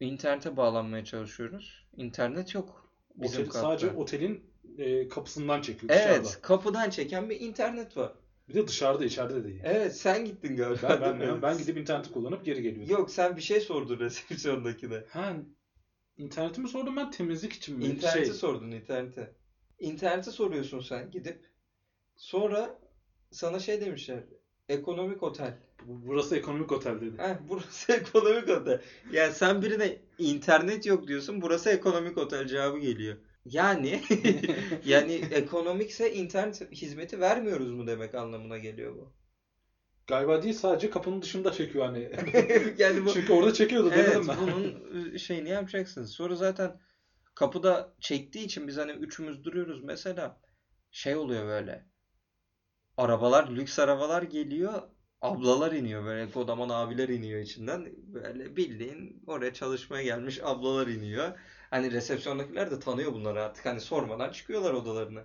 İnternete bağlanmaya çalışıyoruz. İnternet yok. Bizim Otel, katta. sadece otelin e, kapısından çekiyor Evet, dışarıda. kapıdan çeken bir internet var. Bir de dışarıda içeride de değil. Evet, sen gittin galiba. Ben, ben, mi? ben gidip interneti kullanıp geri geliyorum. Yok, sen bir şey sordun resepsiyondakine. Ha, internetimi sordum ben temizlik için mi? İnterneti Şey, sordun, internete. İnterneti soruyorsun sen gidip. Sonra sana şey demişler. Ekonomik otel. bu- burası ekonomik otel dedi. Heh, burası ekonomik otel. Yani sen birine internet yok diyorsun. Burası ekonomik otel cevabı geliyor. Yani yani ekonomikse internet hizmeti vermiyoruz mu demek anlamına geliyor bu. Galiba değil sadece kapının dışında çekiyor hani. Yani bu Çünkü orada çekiyordu evet demedim ben. bunun şeyini yapacaksınız. Sonra zaten kapıda çektiği için biz hani üçümüz duruyoruz mesela şey oluyor böyle. Arabalar, lüks arabalar geliyor. Ablalar iniyor böyle kodaman abiler iniyor içinden. Böyle bildiğin oraya çalışmaya gelmiş ablalar iniyor. Hani resepsiyondakiler de tanıyor bunları artık. Hani sormadan çıkıyorlar odalarına.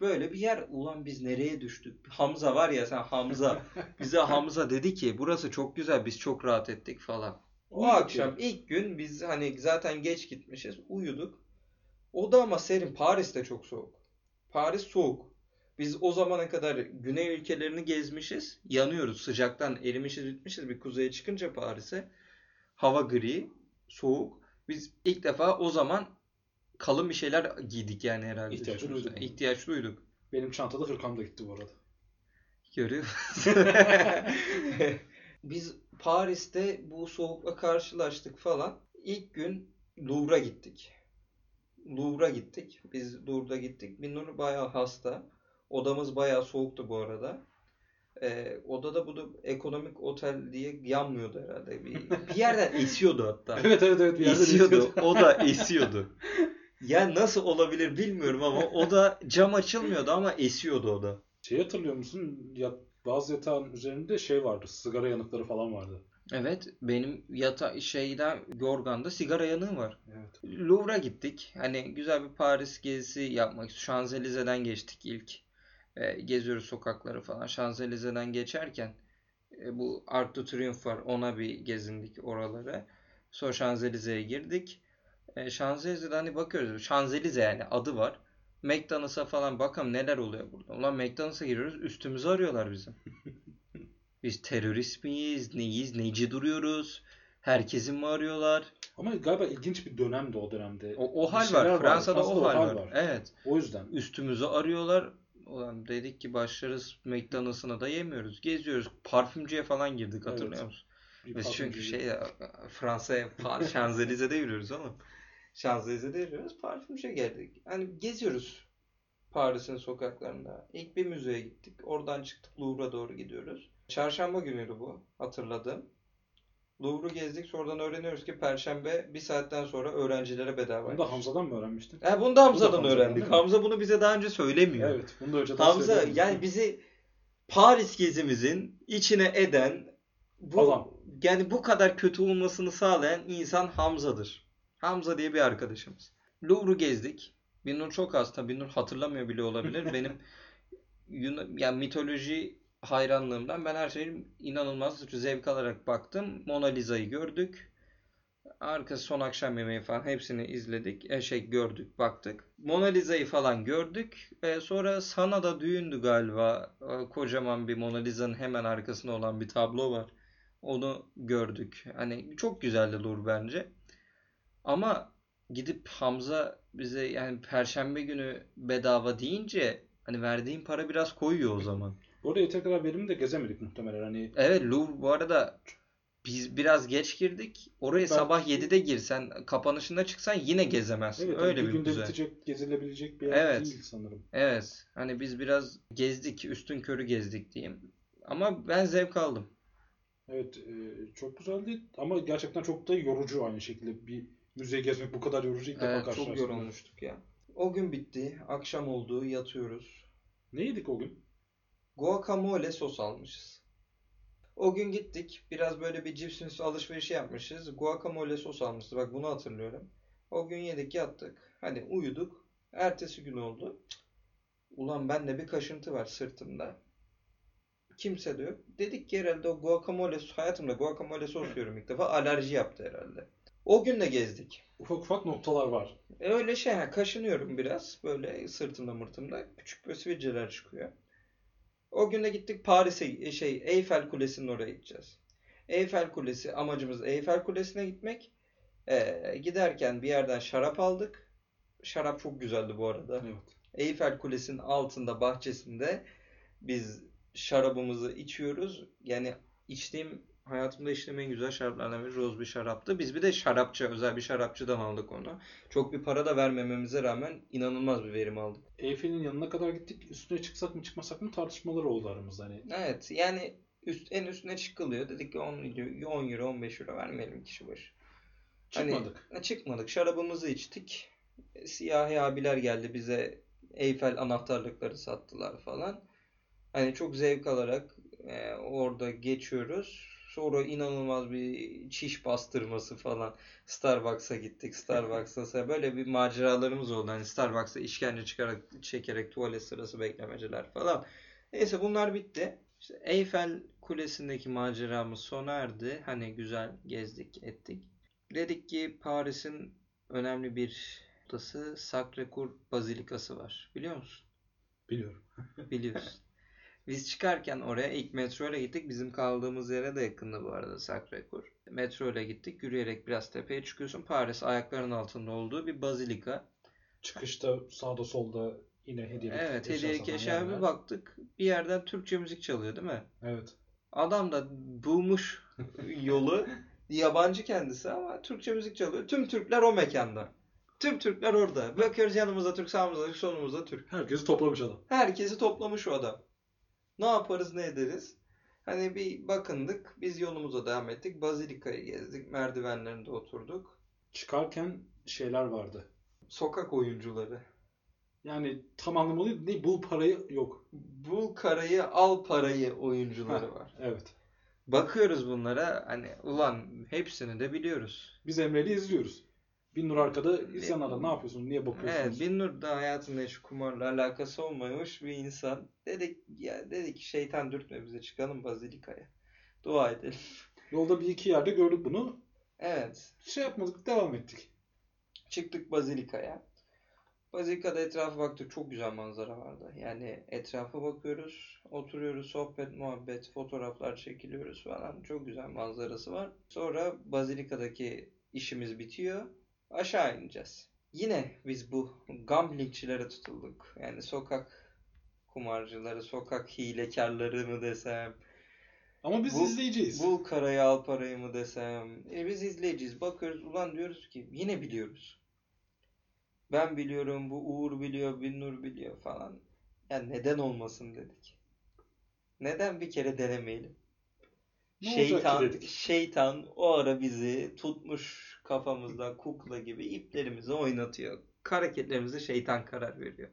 Böyle bir yer. Ulan biz nereye düştük? Hamza var ya sen Hamza. Bize Hamza dedi ki burası çok güzel biz çok rahat ettik falan. O Uyuduk akşam ilk gün biz hani zaten geç gitmişiz uyuduk. Oda ama serin. Paris de çok soğuk. Paris soğuk. Biz o zamana kadar güney ülkelerini gezmişiz. Yanıyoruz. Sıcaktan erimişiz bitmişiz. Bir kuzeye çıkınca Paris'e. Hava gri. Soğuk. Biz ilk defa o zaman kalın bir şeyler giydik yani herhalde. İhtiyaç duyduk. İhtiyaç duyduk. Benim çantada hırkam da gitti bu arada. Görüyor? Biz Paris'te bu soğukla karşılaştık falan. İlk gün Louvre'a gittik. Louvre'a gittik. Biz Louvre'da gittik. Binnur bayağı hasta. Odamız bayağı soğuktu bu arada. Ee, odada bu da ekonomik otel diye yanmıyordu herhalde. Bir, bir yerden esiyordu hatta. Evet evet evet. Bir yerde esiyordu. esiyordu. O da esiyordu. Yani nasıl olabilir bilmiyorum ama o da cam açılmıyordu ama esiyordu o da. Şey hatırlıyor musun? Ya, bazı yatağın üzerinde şey vardı. Sigara yanıkları falan vardı. Evet, benim yata şeyden Yorgan'da sigara yanığı var. Evet. Louvre'a gittik. Hani güzel bir Paris gezisi yapmak. Şanzelize'den geçtik ilk. E, geziyoruz sokakları falan. Şanzelize'den geçerken e, bu Arc de Triomphe var. Ona bir gezindik oralara. Sonra Şanzelize'ye girdik. E, Şanzelize'de hani bakıyoruz. Şanzelize yani adı var. McDonald's'a falan bakalım neler oluyor burada. Ulan McDonald's'a giriyoruz. Üstümüzü arıyorlar bizim. Biz terörist miyiz? Neyiz? Neci duruyoruz? Herkesin mi arıyorlar? Ama galiba ilginç bir dönemdi o dönemde. O, o hal var. vardı. Fransa'da o Fransa'da hal var. Evet. O yüzden. Üstümüzü arıyorlar. Ulan dedik ki başlarız McDonald's'ına da yemiyoruz. Geziyoruz. Parfümcüye falan girdik hatırlıyor Evet. musun? Bir Biz çünkü şey Fransa'ya Şanzelize'de yürüyoruz oğlum. Şanzelize'de yürüyoruz. Parfümcüye geldik. Hani geziyoruz Paris'in sokaklarında. İlk bir müzeye gittik. Oradan çıktık Louvre'a doğru gidiyoruz. Çarşamba günüydü bu. Hatırladım. Louvre'u gezdik. Sonradan öğreniyoruz ki Perşembe bir saatten sonra öğrencilere bedava. Bunu da Hamza'dan mı öğrenmiştin? He, bunu da Hamza'dan Hamza'dan öğrendik. değil mi? Hamza bunu bize daha önce söylemiyor. Evet. Bunu da önceden Hamza yani bizi Paris gezimizin içine eden bu Adam. yani bu kadar kötü olmasını sağlayan insan Hamza'dır. Hamza diye bir arkadaşımız. Louvre'u gezdik. Binur çok hasta. Binur hatırlamıyor bile olabilir. Benim Yunan, yani mitoloji hayranlığımdan ben her şeyi inanılmaz zevk alarak baktım. Mona Lisa'yı gördük. Arkası son akşam yemeği falan hepsini izledik. E, şey gördük, baktık. Mona Lisa'yı falan gördük. E, sonra Sana'da düğündü galiba. E, kocaman bir Mona Lisa'nın hemen arkasında olan bir tablo var. Onu gördük. Hani çok güzeldi Louvre bence. Ama gidip Hamza bize yani Perşembe günü bedava deyince hani verdiğim para biraz koyuyor o zaman. Bu arada yeteri kadar verimli de gezemedik muhtemelen. Hani Evet Louvre bu arada biz biraz geç girdik. Oraya Belki- sabah 7'de girsen, kapanışında çıksan yine gezemezsin. evet, Öyle bir bir günde müze. bitecek, gezilebilecek bir yer Evet. değil sanırım. Evet. Hani biz biraz gezdik, üstün körü gezdik diyeyim. Ama ben zevk aldım. Evet, e, çok güzeldi ama gerçekten çok da yorucu aynı şekilde. Bir müze gezmek bu kadar yorucu ilk defa Evet, çok yorulmuştuk ya. O gün bitti. Akşam oldu, yatıyoruz. Ne yedik o gün? Guacamole sos almışız. O gün gittik. Biraz böyle bir cips alışverişi yapmışız. Guacamole sos almışız. Bak bunu hatırlıyorum. O gün yedik yattık. Hani uyuduk. Ertesi gün oldu. Ulan bende bir kaşıntı var sırtımda. Kimse de yok. Dedik ki herhalde o guacamole hayatımda guacamole sos yiyorum ilk defa. Alerji yaptı herhalde. O gün de gezdik. Ufak ufak noktalar var. E öyle şey ha, kaşınıyorum biraz böyle sırtımda mırtımda küçük böyle sivilceler çıkıyor. O gün de gittik Paris'e e, şey Eyfel Kulesi'nin oraya gideceğiz. Eyfel Kulesi amacımız Eyfel Kulesi'ne gitmek. E, giderken bir yerden şarap aldık. Şarap çok güzeldi bu arada. Evet. Eyfel Kulesi'nin altında bahçesinde biz şarabımızı içiyoruz. Yani içtiğim hayatımda içtiğim en güzel şaraplardan biri roz bir şaraptı. Biz bir de şarapçı, özel bir şarapçıdan aldık onu. Çok bir para da vermememize rağmen inanılmaz bir verim aldık. Eyfel'in yanına kadar gittik. Üstüne çıksak mı çıkmasak mı tartışmalar oldu aramızda. Hani Evet yani üst, en üstüne çıkılıyor. Dedik ki 10 euro, 10 euro 15 euro vermeyelim kişi başı. Hani- çıkmadık. E, Çıkmadık. Şarabımızı içtik. E, Siyahi abiler geldi bize Eyfel anahtarlıkları sattılar falan. Hani çok zevk alarak e, orada geçiyoruz. Sonra inanılmaz bir çiş bastırması falan. Starbucks'a gittik. Starbucks'a böyle bir maceralarımız oldu. Hani Starbucks'a işkence çıkarak çekerek tuvalet sırası beklemeceler falan. Neyse bunlar bitti. İşte Eyfel Kulesi'ndeki maceramız sona erdi. Hani güzel gezdik, ettik. Dedik ki Paris'in önemli bir noktası Sacré-Cœur Bazilikası var. Biliyor musun? Biliyorum. Biliyorsun. Biz çıkarken oraya ilk metro ile gittik. Bizim kaldığımız yere de yakındı bu arada Sacré-Cœur. Metro ile gittik. Yürüyerek biraz tepeye çıkıyorsun. Paris ayakların altında olduğu bir bazilika. Çıkışta sağda solda yine hediyelik Evet hediyelik eşya bir baktık bir yerden Türkçe müzik çalıyor değil mi? Evet. Adam da bulmuş yolu. Yabancı kendisi ama Türkçe müzik çalıyor. Tüm Türkler o mekanda. Tüm Türkler orada. Bakıyoruz yanımızda Türk, sağımızda Türk, solumuzda Türk. Herkesi toplamış adam. Herkesi toplamış o adam. Ne yaparız ne ederiz? Hani bir bakındık. Biz yolumuza devam ettik. Bazilika'yı gezdik. Merdivenlerinde oturduk. Çıkarken şeyler vardı. Sokak oyuncuları. Yani tam anlamı değil, ne bul parayı yok. Bul karayı al parayı oyuncuları Heh. var. Evet. Bakıyoruz bunlara hani ulan hepsini de biliyoruz. Biz Emre'yle izliyoruz. Bin Nur arkada izleyenler ne yapıyorsunuz? Niye bakıyorsunuz? Evet, Binnur da hayatında hiç kumarla alakası olmamış bir insan. Dedik ya dedik ki şeytan dürtme bize çıkalım Bazilika'ya. Dua edelim. Yolda bir iki yerde gördük bunu. Evet. Şey yapmadık, devam ettik. Çıktık Bazilika'ya. Bazilika'da etrafa baktık. Çok güzel manzara vardı. Yani etrafa bakıyoruz. Oturuyoruz. Sohbet, muhabbet, fotoğraflar çekiliyoruz falan. Çok güzel manzarası var. Sonra Bazilika'daki işimiz bitiyor. Aşağı ineceğiz. Yine biz bu gamblingçilere tutulduk. Yani sokak kumarcıları, sokak hilekarları mı desem. Ama biz Bu- izleyeceğiz. Bul karayı al parayı mı desem. E biz izleyiciyiz. Bakıyoruz ulan diyoruz ki yine biliyoruz. Ben biliyorum, bu Uğur biliyor, Binnur biliyor falan. Yani neden olmasın dedik. Neden bir kere denemeyelim? Ne Şeytan, şeytan o ara bizi tutmuş kafamızda kukla gibi iplerimizi oynatıyor. Hareketlerimize şeytan karar veriyor.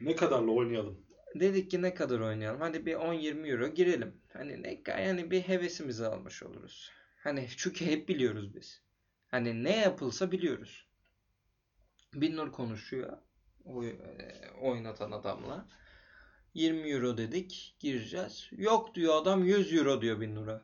Ne kadarla oynayalım? Dedik ki ne kadar oynayalım? Hadi bir 10-20 euro girelim. Hani ne yani bir hevesimizi almış oluruz. Hani çünkü hep biliyoruz biz. Hani ne yapılsa biliyoruz. Binnur konuşuyor. Oy, e, oynatan adamla. 20 euro dedik. Gireceğiz. Yok diyor adam 100 euro diyor Binnur'a.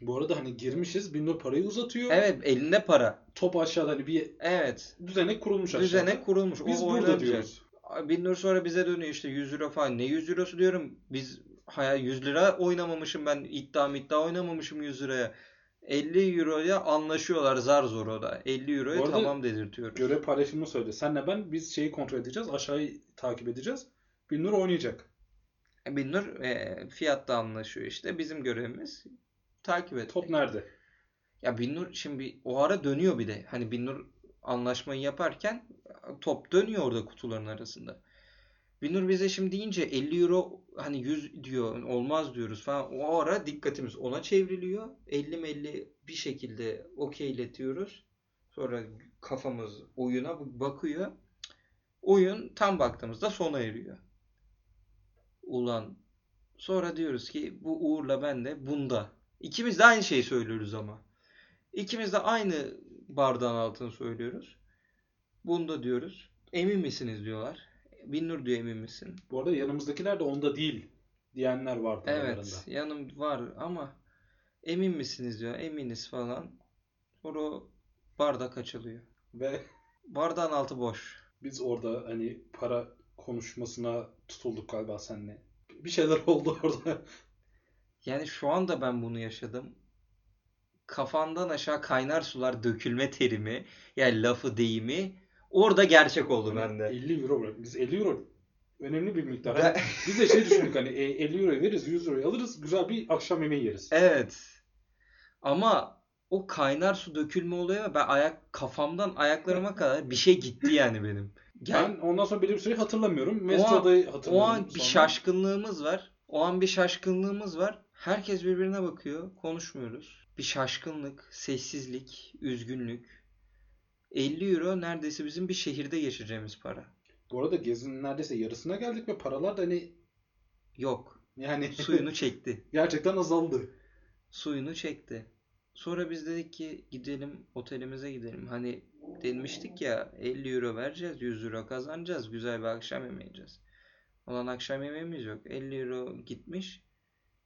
Bu arada hani girmişiz. Bin Nur parayı uzatıyor. Evet elinde para. Top aşağıda hani bir Evet. düzenek kurulmuş aşağıda. Düzene kurulmuş. Biz o burada diyoruz. Binnur sonra bize dönüyor işte 100 euro falan. Ne 100 eurosu diyorum. Biz hayal 100 lira oynamamışım ben. iddia iddia oynamamışım 100 liraya. 50 euroya anlaşıyorlar zar zor o da. 50 euroya tamam dedirtiyoruz. Görev paylaşımını söyledi. Senle ben biz şeyi kontrol edeceğiz. Aşağıyı takip edeceğiz. Bin Nur oynayacak. Binnur e, fiyatta anlaşıyor işte. Bizim görevimiz takip etmek. Top nerede? Ya Binnur şimdi o ara dönüyor bir de. Hani Binnur anlaşmayı yaparken top dönüyor orada kutuların arasında. Binnur bize şimdi deyince 50 euro hani 100 diyor olmaz diyoruz falan. O ara dikkatimiz ona çevriliyor. 50 50 bir şekilde okeyletiyoruz. Sonra kafamız oyuna bakıyor. Oyun tam baktığımızda sona eriyor. Ulan sonra diyoruz ki bu Uğur'la ben de bunda. İkimiz de aynı şeyi söylüyoruz ama. İkimiz de aynı bardağın altını söylüyoruz. Bunda diyoruz. Emin misiniz diyorlar. Binnur diyor emin misin? Bu arada yanımızdakiler de onda değil diyenler vardı Evet yanım var ama emin misiniz diyor. Eminiz falan. Sonra o bardak açılıyor. Ve Bardağın altı boş. biz orada hani para konuşmasına tutulduk galiba seninle. Bir şeyler oldu orada. Yani şu anda ben bunu yaşadım. Kafandan aşağı kaynar sular dökülme terimi yani lafı deyimi orada gerçek oldu bende. 50 euro bırak. Biz 50 euro önemli bir miktar. Ben- biz de şey düşündük hani e, 50 euro veririz 100 euro alırız güzel bir akşam yemeği yeriz. Evet. Ama o kaynar su dökülme oluyor ben ayak kafamdan ayaklarıma kadar bir şey gitti yani benim. Gel, Ben ondan sonra belli bir süre hatırlamıyorum. O an- Mesto'da o hatırlıyorum. an bir sonra. şaşkınlığımız var. O an bir şaşkınlığımız var. Herkes birbirine bakıyor. Konuşmuyoruz. Bir şaşkınlık, sessizlik, üzgünlük. 50 euro neredeyse bizim bir şehirde geçireceğimiz para. Bu arada gezinin neredeyse yarısına geldik ve paralar da hani Yok. yani Suyunu çekti. gerçekten azaldı. Suyunu çekti. Sonra biz dedik ki gidelim otelimize gidelim. Hani demiştik ya 50 euro vereceğiz 100 euro kazanacağız. Güzel bir akşam yemeği yiyeceğiz. Olan akşam yemeğimiz yok. 50 euro gitmiş.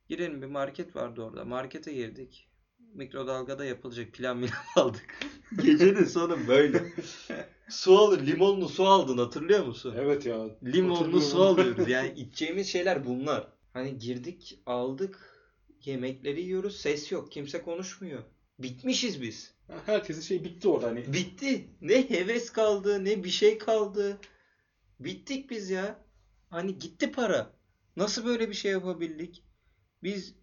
Girelim bir market vardı orada. Markete girdik. Mikrodalgada yapılacak pilav milav aldık. Gecenin sonu böyle. su alır, limonlu su aldın hatırlıyor musun? Evet ya. Limonlu su alıyoruz. Yani içeceğimiz şeyler bunlar. Hani girdik, aldık, yemekleri yiyoruz, ses yok, kimse konuşmuyor. Bitmişiz biz. Herkesin şey bitti orada hani. Bitti. Ne heves kaldı, ne bir şey kaldı. Bittik biz ya. Hani gitti para. Nasıl böyle bir şey yapabildik? Biz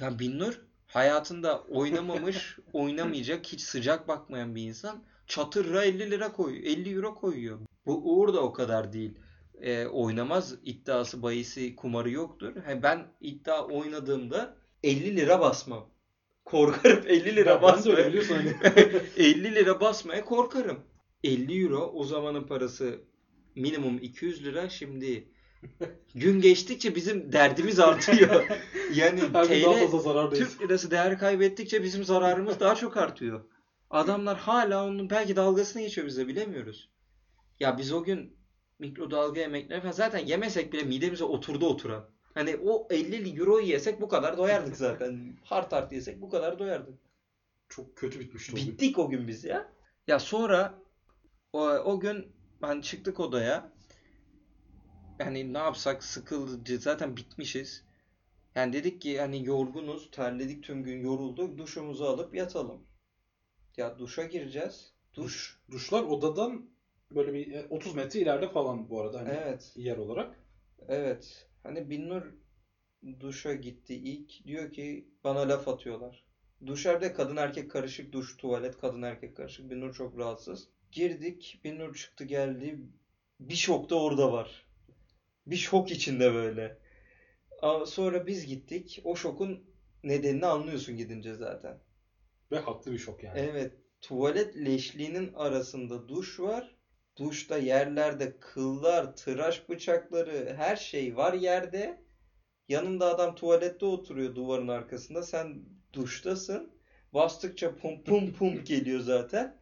ya Binnur hayatında oynamamış, oynamayacak, hiç sıcak bakmayan bir insan çatırra 50 lira koyuyor. 50 euro koyuyor. Bu Uğur da o kadar değil. Ee, oynamaz iddiası, bahisi, kumarı yoktur. He, ben iddia oynadığımda 50 lira basmam. Korkarım 50 lira Ben- basmaya. biliyorsun hani. 50 lira basmaya korkarım. 50 euro o zamanın parası minimum 200 lira şimdi gün geçtikçe bizim derdimiz artıyor. Yani TL. Türk lirası değer kaybettikçe bizim zararımız daha çok artıyor. Adamlar hala onun belki dalgasını geçiyor bize bilemiyoruz. Ya biz o gün mikrodalga yemekleri falan zaten yemesek bile midemize oturdu oturan. Hani o 50 euroyu yesek bu kadar doyardık zaten. Hart hart yesek bu kadar doyardık. Çok kötü bitmişti o gün. Bittik o gün biz ya. Ya sonra o, o gün hani çıktık odaya. Yani ne yapsak sıkıldı zaten bitmişiz. Yani dedik ki hani yorgunuz, terledik tüm gün yorulduk. Duşumuzu alıp yatalım. Ya duşa gireceğiz. Duş. Duş. Duşlar odadan böyle bir e, 30 metre ileride falan bu arada hani Evet. yer olarak. Evet. Hani Binnur duşa gitti ilk. Diyor ki bana laf atıyorlar. Duşarda kadın erkek karışık duş, tuvalet kadın erkek karışık. Binnur çok rahatsız. Girdik. Binnur çıktı geldi. Bir şok da orada var. Bir şok içinde böyle. Sonra biz gittik. O şokun nedenini anlıyorsun gidince zaten. Ve haklı bir şok yani. Evet, tuvalet leşliğinin arasında duş var. Duşta yerlerde kıllar, tıraş bıçakları, her şey var yerde. Yanında adam tuvalette oturuyor duvarın arkasında. Sen duştasın. Bastıkça pum pum pum geliyor zaten.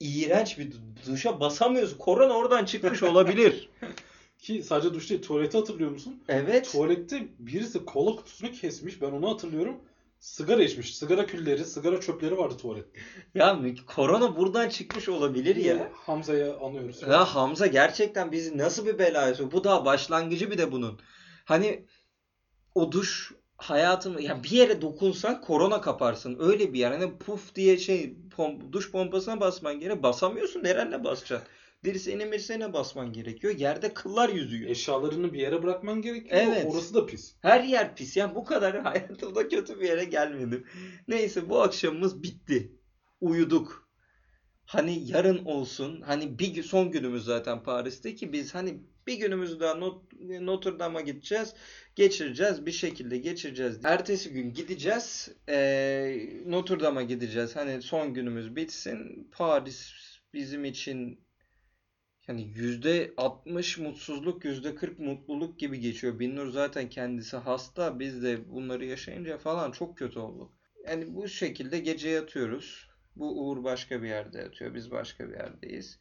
İğrenç bir du- duşa basamıyoruz. Korona oradan çıkmış olabilir. Ki sadece duş değil tuvaleti hatırlıyor musun? Evet. Tuvalette birisi kola kutusunu kesmiş. Ben onu hatırlıyorum. Sigara içmiş. Sigara külleri, sigara çöpleri vardı tuvalette. Ya korona buradan çıkmış olabilir ya. Hamza'ya anıyoruz. Ya Hamza gerçekten bizi nasıl bir belaya sokuyor? Bu daha başlangıcı bir de bunun. Hani o duş hayatım ya bir yere dokunsan korona kaparsın. Öyle bir yer. Hani puf diye şey pom- duş pompasına basman gerek. Basamıyorsun. Nerenle basacaksın? Dirseğine mirseğine basman gerekiyor. Yerde kıllar yüzüyor. Eşyalarını bir yere bırakman gerekiyor. Evet. Orası da pis. Her yer pis. Yani bu kadar hayatımda kötü bir yere gelmedim. Neyse bu akşamımız bitti. Uyuduk. Hani yarın olsun. Hani bir son günümüz zaten Paris'te ki biz hani bir günümüzü daha Not- Notre Dame'a gideceğiz. Geçireceğiz. Bir şekilde geçireceğiz. Ertesi gün gideceğiz. Ee, Notre Dame'a gideceğiz. Hani son günümüz bitsin. Paris bizim için yani yüzde 60 mutsuzluk, yüzde 40 mutluluk gibi geçiyor. Binnur zaten kendisi hasta. Biz de bunları yaşayınca falan çok kötü olduk. Yani bu şekilde gece yatıyoruz. Bu Uğur başka bir yerde yatıyor. Biz başka bir yerdeyiz.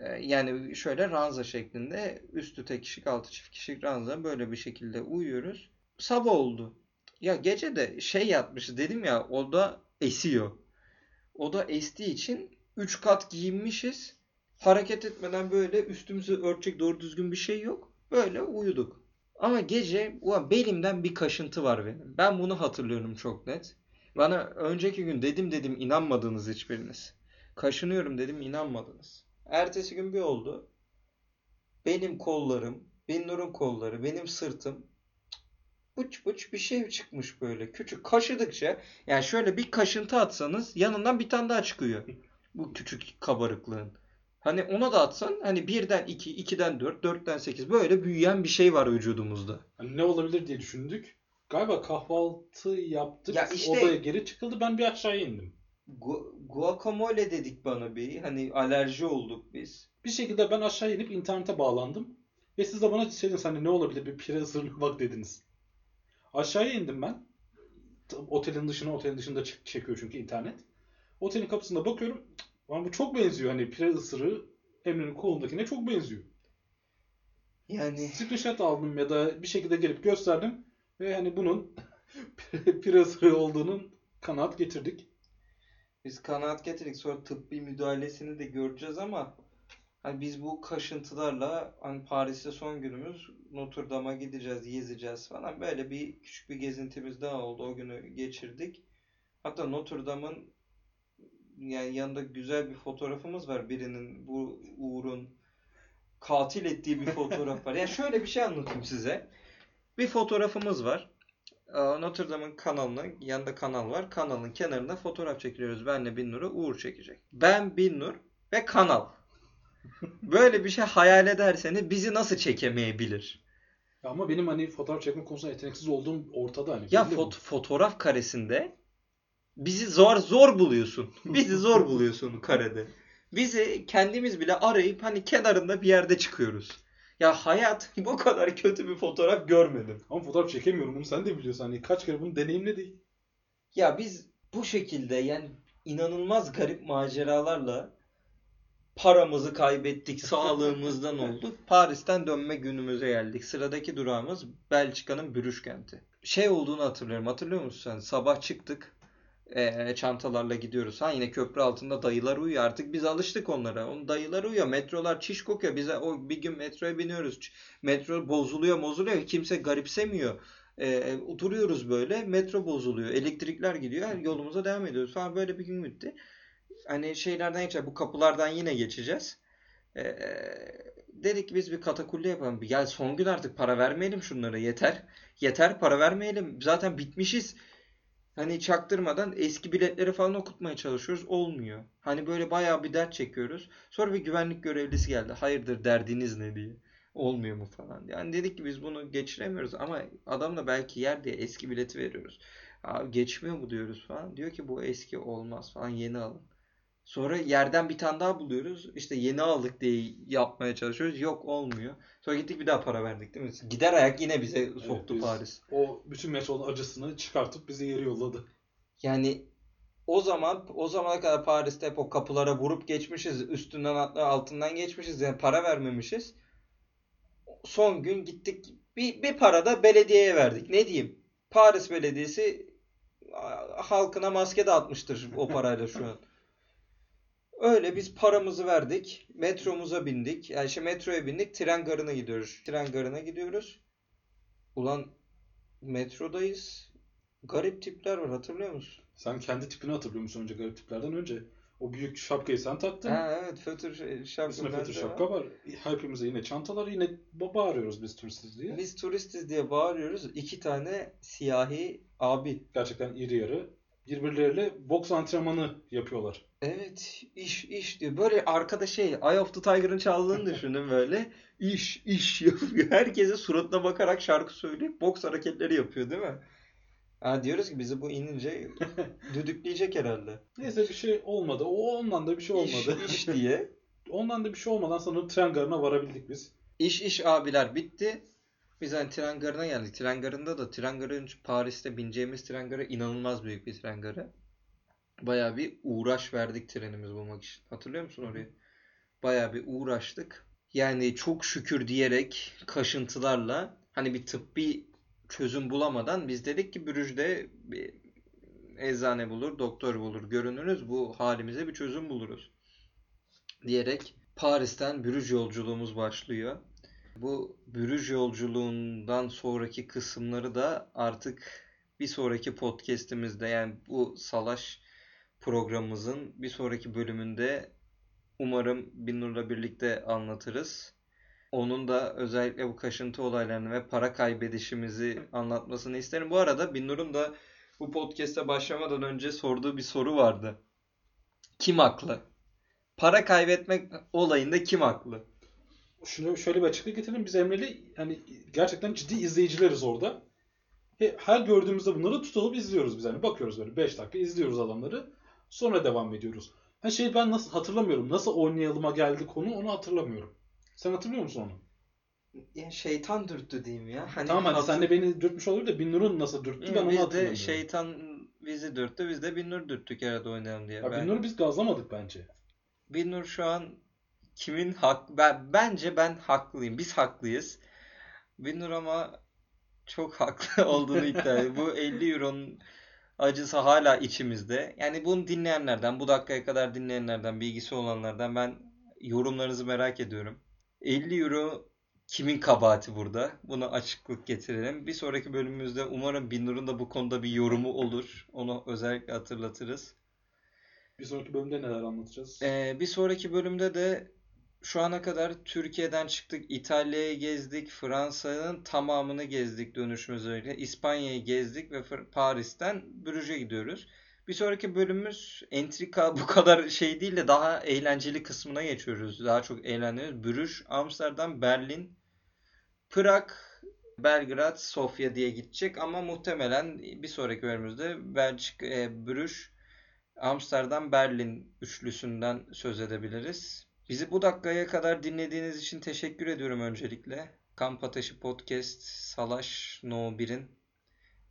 Ee, Yani şöyle ranza şeklinde üstü tek kişilik altı çift kişilik ranza böyle bir şekilde uyuyoruz. Sabah oldu. Ya gece de şey yatmışız dedim ya o da esiyor. O da estiği için 3 kat giyinmişiz. Hareket etmeden böyle üstümüzü örtecek doğru düzgün bir şey yok. Böyle uyuduk. Ama gece ulan belimden bir kaşıntı var benim. Ben bunu hatırlıyorum çok net. Bana önceki gün dedim dedim inanmadınız hiçbiriniz. Kaşınıyorum dedim inanmadınız. Ertesi gün bir oldu. Benim kollarım, Binnur'un kolları, benim sırtım buç buç bir şey çıkmış böyle. Küçük kaşıdıkça yani şöyle bir kaşıntı atsanız yanından bir tane daha çıkıyor. Bu küçük kabarıklığın. Hani ona da atsan hani birden 2, 2'den 4, 4'ten 8 böyle büyüyen bir şey var vücudumuzda. Hani ne olabilir diye düşündük. Galiba kahvaltı yaptık. Ya işte- Odaya geri çıkıldı. Ben bir aşağıya indim. Gu- guacamole dedik bana bir. Hani alerji olduk biz. Bir şekilde ben aşağı inip internete bağlandım. Ve siz de bana şey dediniz hani ne olabilir bir pire ısırına bak dediniz. Aşağıya indim ben. Otelin dışına, otelin dışında çekiyor çünkü internet. Otelin kapısında bakıyorum. Lan bu çok benziyor hani pire ısırığı Emre'nin kolundakine çok benziyor. Yani Screenshot aldım ya da bir şekilde gelip gösterdim. Ve hani bunun pire ısırığı olduğunun kanaat getirdik. biz kanaat getirdik. Sonra tıbbi müdahalesini de göreceğiz ama hani biz bu kaşıntılarla hani Paris'te son günümüz Notre Dame'a gideceğiz, gezeceğiz falan. Böyle bir küçük bir gezintimiz daha oldu. O günü geçirdik. Hatta Notre Dame'ın yani yanında güzel bir fotoğrafımız var. Birinin bu Uğur'un katil ettiği bir fotoğraf var. Yani şöyle bir şey anlatayım size. Bir fotoğrafımız var. Notre Dame'ın kanalına, yanında kanal var. Kanalın kenarında fotoğraf çekiliyoruz. Benle Binnur'u Uğur çekecek. Ben, Binnur ve kanal. Böyle bir şey hayal ederseniz bizi nasıl çekemeyebilir? Ama benim hani fotoğraf çekme konusunda yeteneksiz olduğum ortada hani. Ya fot- fotoğraf karesinde bizi zor zor buluyorsun. Bizi zor buluyorsun karede. Bizi kendimiz bile arayıp hani kenarında bir yerde çıkıyoruz. Ya hayat bu kadar kötü bir fotoğraf görmedim. Ama fotoğraf çekemiyorum bunu sen de biliyorsun. Hani kaç kere bunu deneyimledik. Ya biz bu şekilde yani inanılmaz garip maceralarla paramızı kaybettik, sağlığımızdan olduk. Paris'ten dönme günümüze geldik. Sıradaki durağımız Belçika'nın Brüj kenti. Şey olduğunu hatırlıyorum. Hatırlıyor musun sen? Sabah çıktık. Eee, çantalarla gidiyoruz. Ha yine köprü altında dayılar uyuyor. Artık biz alıştık onlara. Onun dayılar uyuyor. Metrolar çiş kokuyor. Bize o bir gün metroya biniyoruz. Metro bozuluyor, bozuluyor. Kimse garipsemiyor. Ee, oturuyoruz böyle. Metro bozuluyor. Elektrikler gidiyor. Her yolumuza devam ediyoruz falan. Böyle bir gün bitti. Hani şeylerden geçeceğiz. Bu kapılardan yine geçeceğiz. Ee, dedik biz bir katakulli yapalım. Gel son gün artık para vermeyelim şunlara. Yeter. Yeter para vermeyelim. Zaten bitmişiz. Hani çaktırmadan eski biletleri falan okutmaya çalışıyoruz. Olmuyor. Hani böyle bayağı bir dert çekiyoruz. Sonra bir güvenlik görevlisi geldi. Hayırdır derdiniz ne diye. Olmuyor mu falan. Yani dedik ki biz bunu geçiremiyoruz ama adam da belki yer diye eski bileti veriyoruz. Abi geçmiyor mu diyoruz falan. Diyor ki bu eski olmaz falan yeni alın. Sonra yerden bir tane daha buluyoruz. İşte yeni aldık diye yapmaya çalışıyoruz. Yok olmuyor. Sonra gittik bir daha para verdik değil mi? Gider ayak yine bize soktu biz- Paris. O bütün metronun acısını çıkartıp bizi geri yolladı. Yani o zaman o zamana kadar Paris'te hep o kapılara vurup geçmişiz. Üstünden atla altından geçmişiz. Yani para vermemişiz. Son gün gittik. Bir, bir para da belediyeye verdik. Ne diyeyim? Paris Belediyesi halkına maske dağıtmıştır o parayla şu an. Öyle biz paramızı verdik. Metromuza bindik. Yani işte metroya bindik. Tren garına gidiyoruz. Tren garına gidiyoruz. Ulan metrodayız. Garip tipler var hatırlıyor musun? Sen kendi tipini hatırlıyor musun önce garip tiplerden önce? O büyük şapkayı sen taktın. Ha evet fötür şey- şapka Üstüne fötür şapka var. Hepimize yine çantalar yine ba- bağırıyoruz biz turistiz diye. Biz turistiz diye bağırıyoruz. İki tane siyahi abi. Gerçekten iri yarı. Birbirleriyle boks antrenmanı yapıyorlar. Evet iş iş diyor. Böyle arkada şey Eye of the Tiger'ın çaldığını düşünün böyle. İş iş yapıyor. Herkese suratına bakarak şarkı söyleyip boks hareketleri yapıyor değil mi? Ha diyoruz ki bizi bu inince düdükleyecek herhalde. Neyse bir şey olmadı. O ondan da bir şey İş olmadı. iş diye. Ondan da bir şey olmadan sanırım tren garına varabildik biz. İş iş abiler bitti. Biz hani tren garına geldik. Tren garında da tren garın Paris'te bineceğimiz tren garı inanılmaz büyük bir tren garı. Bayağı bir uğraş verdik trenimizi bulmak için. Hatırlıyor musun orayı? Bayağı bir uğraştık. Yani çok şükür diyerek kaşıntılarla hani bir tıbbi çözüm bulamadan biz dedik ki Brüj'de bir eczane bulur, doktor bulur, görünürüz. Bu halimize bir çözüm buluruz. Diyerek Paris'ten Brüj yolculuğumuz başlıyor. Bu Brüj yolculuğundan sonraki kısımları da artık bir sonraki podcast'imizde yani bu Salaş programımızın bir sonraki bölümünde umarım Binnur'la birlikte anlatırız. Onun da özellikle bu kaşıntı olaylarını ve para kaybedişimizi anlatmasını isterim. Bu arada Binnur'un da bu podcast'e başlamadan önce sorduğu bir soru vardı. Kim haklı? Para kaybetmek olayında kim haklı? Şunu şöyle bir açıklık getirelim. Biz Emre'yle hani gerçekten ciddi izleyicileriz orada. He- Her gördüğümüzde bunları tutulup izliyoruz biz. Hani bakıyoruz böyle 5 dakika izliyoruz adamları. Sonra devam ediyoruz. Ha şey ben nasıl hatırlamıyorum. Nasıl oynayalıma geldi konu onu hatırlamıyorum. Sen hatırlıyor musun onu? Ya şeytan dürttü diyeyim ya. Hani tamam hadi hatır- sen de beni dürtmüş olur da Binnur'un nasıl dürttü ben onu Biz de hatırlamıyorum. şeytan bizi dürttü. Biz de Binnur dürttük herhalde oynayalım diye. Ya Ben- Binnur'u biz gazlamadık bence. Binnur şu an kimin hak ben bence ben haklıyım. Biz haklıyız. Binnur ama çok haklı olduğunu iddia ediyor. Bu 50 euronun acısı hala içimizde. Yani bunu dinleyenlerden, bu dakikaya kadar dinleyenlerden, bilgisi olanlardan ben yorumlarınızı merak ediyorum. 50 euro kimin kabahati burada? Buna açıklık getirelim. Bir sonraki bölümümüzde umarım Binnur'un da bu konuda bir yorumu olur. Onu özellikle hatırlatırız. Bir sonraki bölümde neler anlatacağız? Ee, bir sonraki bölümde de şu ana kadar Türkiye'den çıktık, İtalya'yı gezdik, Fransa'nın tamamını gezdik dönüşümüz öyle. İspanya'yı gezdik ve Paris'ten Brüj'e gidiyoruz. Bir sonraki bölümümüz entrika bu kadar şey değil de daha eğlenceli kısmına geçiyoruz. Daha çok eğleniyoruz. Brüj, Amsterdam, Berlin, Prag, Belgrad, Sofya diye gidecek ama muhtemelen bir sonraki bölümümüzde Belçika, e, Brüj, Amsterdam, Berlin üçlüsünden söz edebiliriz. Bizi bu dakikaya kadar dinlediğiniz için teşekkür ediyorum öncelikle. Kamp Ateşi Podcast Salaş No 1'in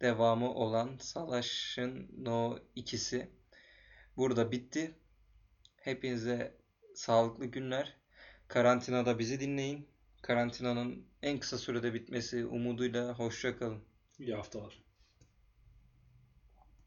devamı olan Salaş'ın No 2'si burada bitti. Hepinize sağlıklı günler. Karantinada bizi dinleyin. Karantinanın en kısa sürede bitmesi umuduyla hoşça kalın. İyi haftalar.